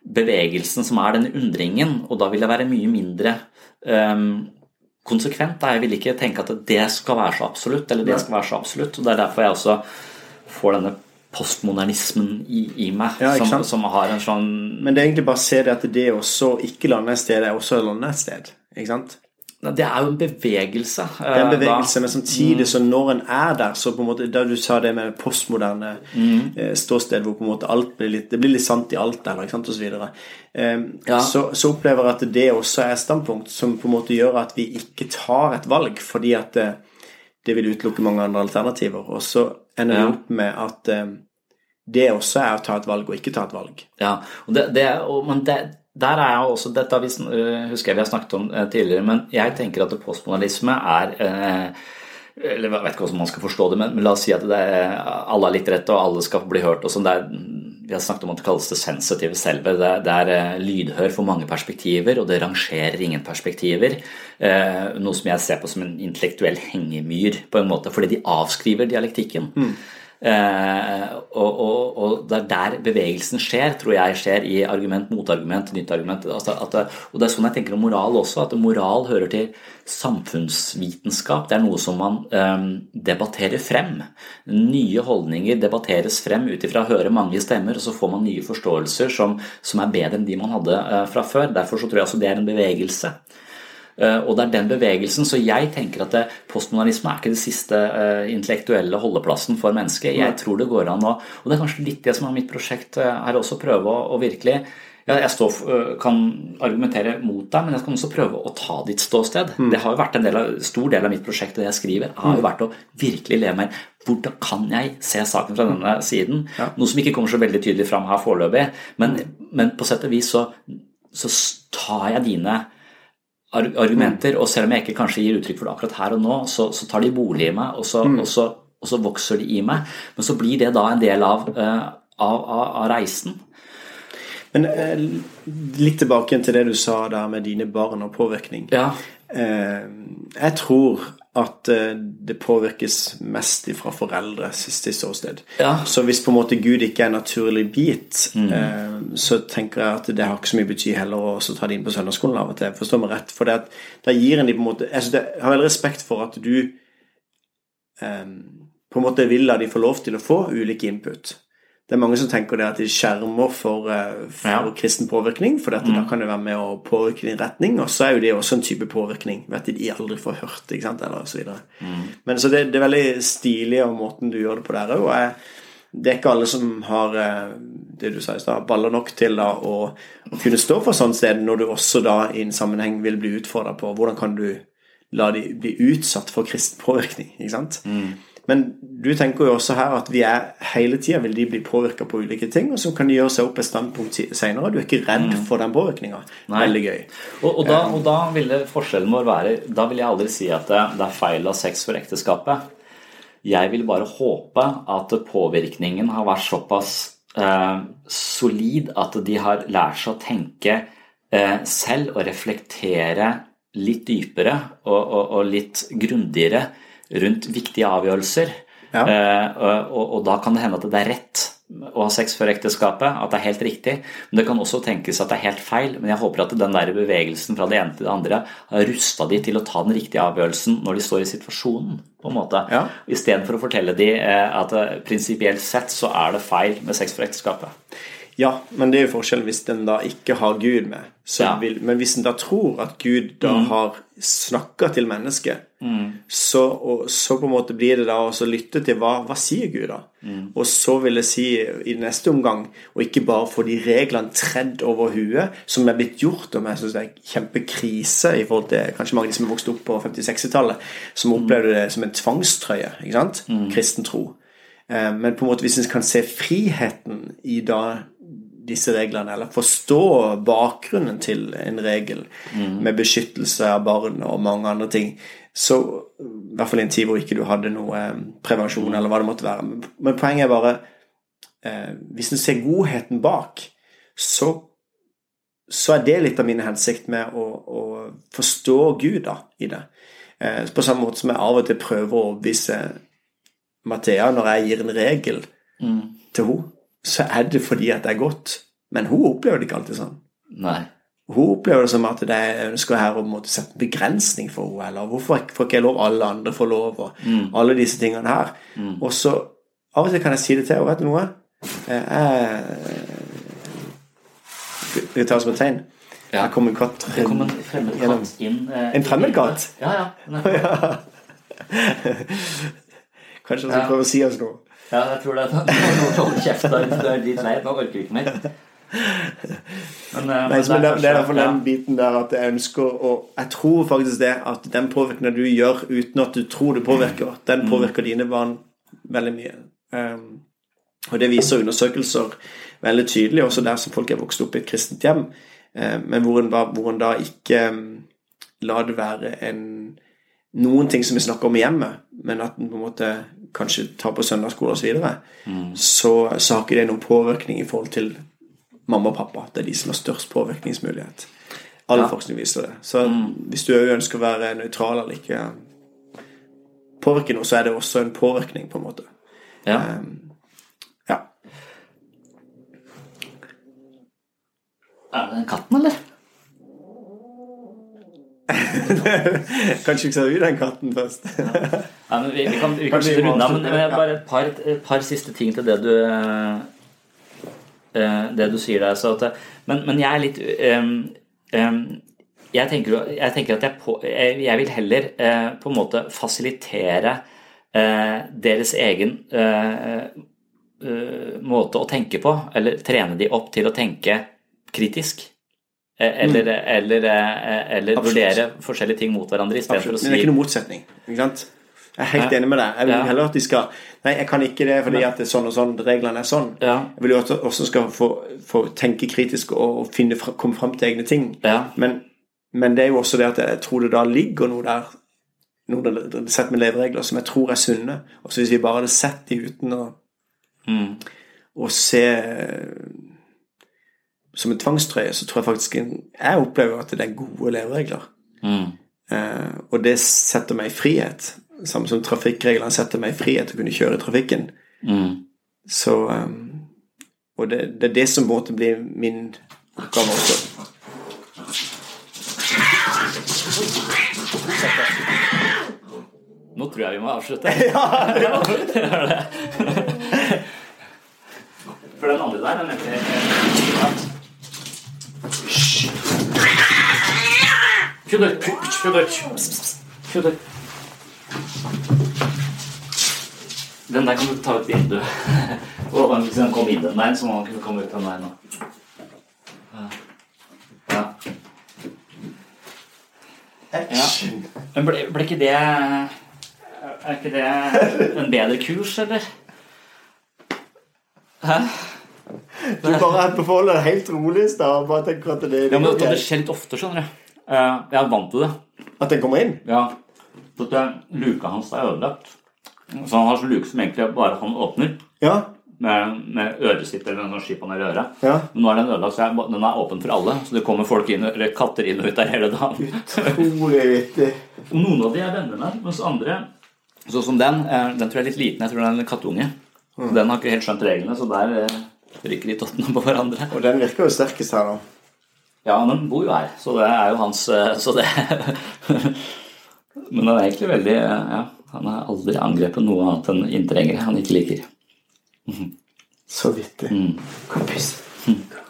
bevegelsen som er denne undringen, og da vil jeg være mye mindre um, konsekvent. Jeg vil ikke tenke at det skal være så absolutt, eller det skal være så absolutt. og Det er derfor jeg også får denne postmodernismen i, i meg, ja, som, som, har en sånn Men det er egentlig bare å se det at det også ikke lande et sted, er også lande et sted. ikke sant? Det er jo en bevegelse. Det er en bevegelse, da. men samtidig så når en er der, så på en måte Da du sa det med postmoderne mm. Eh, ståsted hvor på en måte alt blir litt Det blir litt sant i alt der, ikke sant, og så. Um, ja. så, så, opplever jeg at det også er et standpunkt som på en måte gjør at vi ikke tar et valg, fordi at det, det vil utelukke mange andre alternativer. Og så ender vi ja. opp med at det også er å ta et valg og ikke ta et valg. Ja, det, det, og, men det, der er jeg også, Dette vi, husker jeg vi har snakket om eh, tidligere, men jeg tenker at postmodernisme er eh, eller Jeg vet ikke hvordan man skal forstå det, men, la oss si at er, alle har litt rett, og alle skal bli hørt. og sånn, Vi har snakket om at det kalles det sensitive selve. Det, det, er lydhør for mange perspektiver, og det rangerer ingen perspektiver. noe som jeg ser på som en intellektuell hengemyr, på en måte, fordi de avskriver dialektikken. Mm. Eh, og, og, og, det er der bevegelsen skjer, tror jeg skjer i argument, motargument, nytt argument. Altså at, og det er sånn jeg tenker om moral også, at moral hører til samfunnsvitenskap. Det er noe som man um, debatterer frem. Nye holdninger debatteres frem ut ifra å høre mange stemmer, og så får man nye forståelser som, som er bedre enn de man hadde uh, fra før. Derfor så tror jeg også det er en bevegelse. Eh, og det er den bevegelsen. Så jeg tenker at postmodernisme er ikke det siste eh, intellektuelle holdeplassen for mennesket. Jeg tror det går an å Og det er kanskje litt det som er mitt prosjekt eh, her også, prøve å, å virkelig jeg står, kan argumentere mot deg, men jeg kan også prøve å ta ditt ståsted. Mm. Det har jo vært en del av, stor del av mitt prosjekt det jeg skriver, har jo mm. vært å virkelig leve meg Hvordan kan jeg se saken fra denne siden? Ja. Noe som ikke kommer så veldig tydelig fram her foreløpig. Men, men, på sett og vis så, så tar jeg dine argumenter, og selv om jeg ikke kanskje gir uttrykk for det akkurat her og nå, så, så tar de bolig i meg, og så, mm. og, så, og så, vokser de i meg. Men så blir det da en del av, uh, av, av, av reisen. Men uh, litt tilbake til det du sa der med dine barn og påvirkning. Ja. Uh, jeg tror at eh, det påvirkes mest fra foreldre siste ståsted. Ja. Så hvis på en måte Gud ikke er en naturlig bit, mm. så tenker jeg at det har ikke så mye bety heller å ta det inn på søndagsskolen av og til. Forstår meg rett. For det at, da gir en de på en måte synes det, jeg har veldig respekt for at du um, på en måte vil la de få lov til å få ulike input. Det er mange som tenker det at de skjermer for, eh, for Ja. kristen påvirkning, for dette, da kan det være med å påvirke din retning, og så er jo det også en type påvirkning. Vet de, de aldri får hørt, ikke sant, eller så videre. Men så det, det er veldig stilig av måten du gjør det på der òg, og jeg, det er ikke alle som har eh, det du sa i stad, baller nok til da å, å kunne stå for sånn sted, når du også da i en sammenheng vil bli utfordra på hvordan kan du la de bli utsatt for kristen påvirkning, ikke sant? Men du tenker jo også her at vi er hele tida vil de bli påvirka på ulike ting, og så kan de gjøre seg opp et standpunkt seinere. Du er ikke redd for den påvirkninga. Veldig gøy. Og, og, da, og da ville forskjellen vår være Da vil jeg aldri si at det, det er feil av sex for ekteskapet. Jeg vil bare håpe at påvirkningen har vært såpass eh, solid at de har lært seg å tenke eh, selv og reflektere litt dypere og, og, og litt grundigere rundt viktige avgjørelser. Ja. Eh, og, og, og da kan det hende at det er rett å ha sex før ekteskapet, at det er helt riktig. Men det kan også tenkes at det er helt feil. Men jeg håper at den der bevegelsen fra det ene til det andre har rusta de til å ta den riktige avgjørelsen når de står i situasjonen. på en måte. Ja. Istedenfor å fortelle de eh, at eh, prinsipielt sett så er det feil med sex før ekteskapet. Ja, men det er jo forskjellen hvis den da ikke har Gud med. Så Ja. vil, men hvis en da tror at Gud da har snakka til mennesket, så, og, så på en måte blir det da å lytte til hva, hva sier Gud da? Og så vil jeg si i neste omgang, og ikke bare få de reglene tredd over huet, som er blitt gjort, og jeg syns det er kjempekrise i forhold til kanskje mange av de som er vokst opp på 50-60-tallet, som opplevde det som en tvangstrøye, ikke sant? Kristen tro. Eh, Men på en måte hvis en kan se friheten i da disse reglene, eller forstå bakgrunnen til en regel med beskyttelse av barn og mange andre ting, så i hvert fall i en tid hvor ikke du hadde noe eh, prevensjon, eller hva det måtte være. Men- poenget er bare eh, Hvis du ser godheten bak, så så er det litt av min hensikt med å, å forstå Gud da, i det. Eh, på samme måte som jeg av og til prøver å overbevise Mathea når jeg gir en regel til henne, så er det fordi at det er godt. Men hun opplever det ikke alltid sånn. Nei. Hun opplever det som at det jeg ønsker her å måtte sette en begrensning for henne, eller hvorfor får ikke jeg lov, alle andre får lov, og alle disse tingene her. Og så av og til kan jeg si det til henne, vet du noe? Jeg Skal vi ta det som et tegn? Ja. Her kom en katt. Kom en fremmed katt inn. eh, En fremmed katt? Ja, [laughs] ja. Kanskje han skal prøve å si oss noe. Ja, jeg tror det. Nå må holde kjeft. Du er litt lei. Nå orker ikke mer. Men, eh, Nei, men det, det er derfor den biten der at jeg ønsker å Jeg tror faktisk det at den påvirkningen du gjør uten at du tror du påvirker, den påvirker dine barn veldig mye. Um, og det viser undersøkelser veldig tydelig, også der som folk er vokst opp i et kristent hjem, um, men hvor en, da, hvor en da ikke um, la det være en noen ting som vi snakker om i hjemmet, men at en på en måte kanskje tar på søndagsskole osv., så, videre, så så har ikke det noen påvirkning i forhold til mamma og pappa. Det er de som har størst påvirkningsmulighet. All Ja. forskning viser det. Så hvis du ønsker å være nøytral eller ikke påvirke noe, så er det også en påvirkning, på en måte. Ja. Um, ja. Er det den katten, eller? [laughs] Kanskje vi så ut den katten først. Nei, men vi, vi kan, vi kan slutte unna, men, men bare et par, et par siste ting til det du eh, eh, Det du sier der. Så at, men, men jeg er litt um, um, jeg, tenker, jeg tenker at jeg, på, jeg, jeg vil heller eh, på en måte fasilitere eh, deres egen eh, eh, måte å tenke på, eller trene de opp til å tenke kritisk. Eh, Eller, eller, eh, eller Mm. Vurdere forskjellige ting mot hverandre istedenfor å Absolutt. Men det er ikke noen motsetning. Ikke sant? Jeg er helt enig med deg. Jeg vil Ja. heller at de skal Nei, jeg kan ikke det fordi at det er sånn og sånn. Reglene er sånn. Ja. Jeg vil jo at de også skal få, få tenke kritisk og finne, komme fram til egne ting. Ja. Men, men det er jo også det at jeg tror det da ligger noe der noe der, sett med leveregler som jeg tror er sunne. Og så hvis vi bare hadde sett de uten å, Mm. å se som en tvangstrøye, så tror jeg faktisk Jeg opplever at det er gode leveregler. Mm. Eh, og det setter meg i frihet. Samme som trafikkreglene setter meg i frihet til å kunne kjøre i trafikken. Mm. Så eh, Og det, det er det som måtte bli min oppgave også. Nå tror jeg vi må avslutte. [laughs] Ja [laughs] For den andre der, den heter Hysj! kjødder. Den der kan du ta ut vinduet. [laughs] Og den kom inn den veien, så må man kunne komme ut den veien òg. Ja. Men ble, ble ikke det Er ikke det en bedre kurs, eller? Hæ? Du bare beholder det helt rolig i stad. Bare tenker at det, Ja, men det skjer litt ofte, skjønner du. Eh, Jeg er vant til det. At den kommer inn? Ja. Så at luka hans er ødelagt. Så han har sånn luke som egentlig bare han åpner Ja. med, med øresitt eller noe skip han i øret. Ja. Men nå er den ødelagt, så jeg, den er åpen for alle. Så det kommer folk inn, eller katter inn og ut der hele dagen. Og noen av de er venner med, mens andre Sånn som den, eh, den tror jeg er litt liten. Jeg tror den er en kattunge. Mm. Den har ikke helt skjønt reglene, så der eh, rykker de tottene på hverandre. Og den virker jo sterkest her, da. Ja, den bor jo her, så det er jo hans eh, Så det [laughs] Men han er egentlig veldig Ja, han har aldri angrepet noe annet enn inntrengere han ikke liker. Så vittig. Mm. Kompis. puss.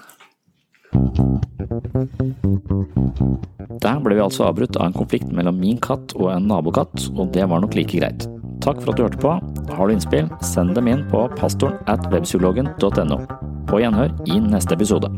Der ble vi altså avbrutt av en konflikt mellom min katt og en nabokatt, og det var nok like greit. Takk for at du hørte på. Har du innspill, send dem inn på pastoren at webpsykologen.no. På gjenhør i neste episode.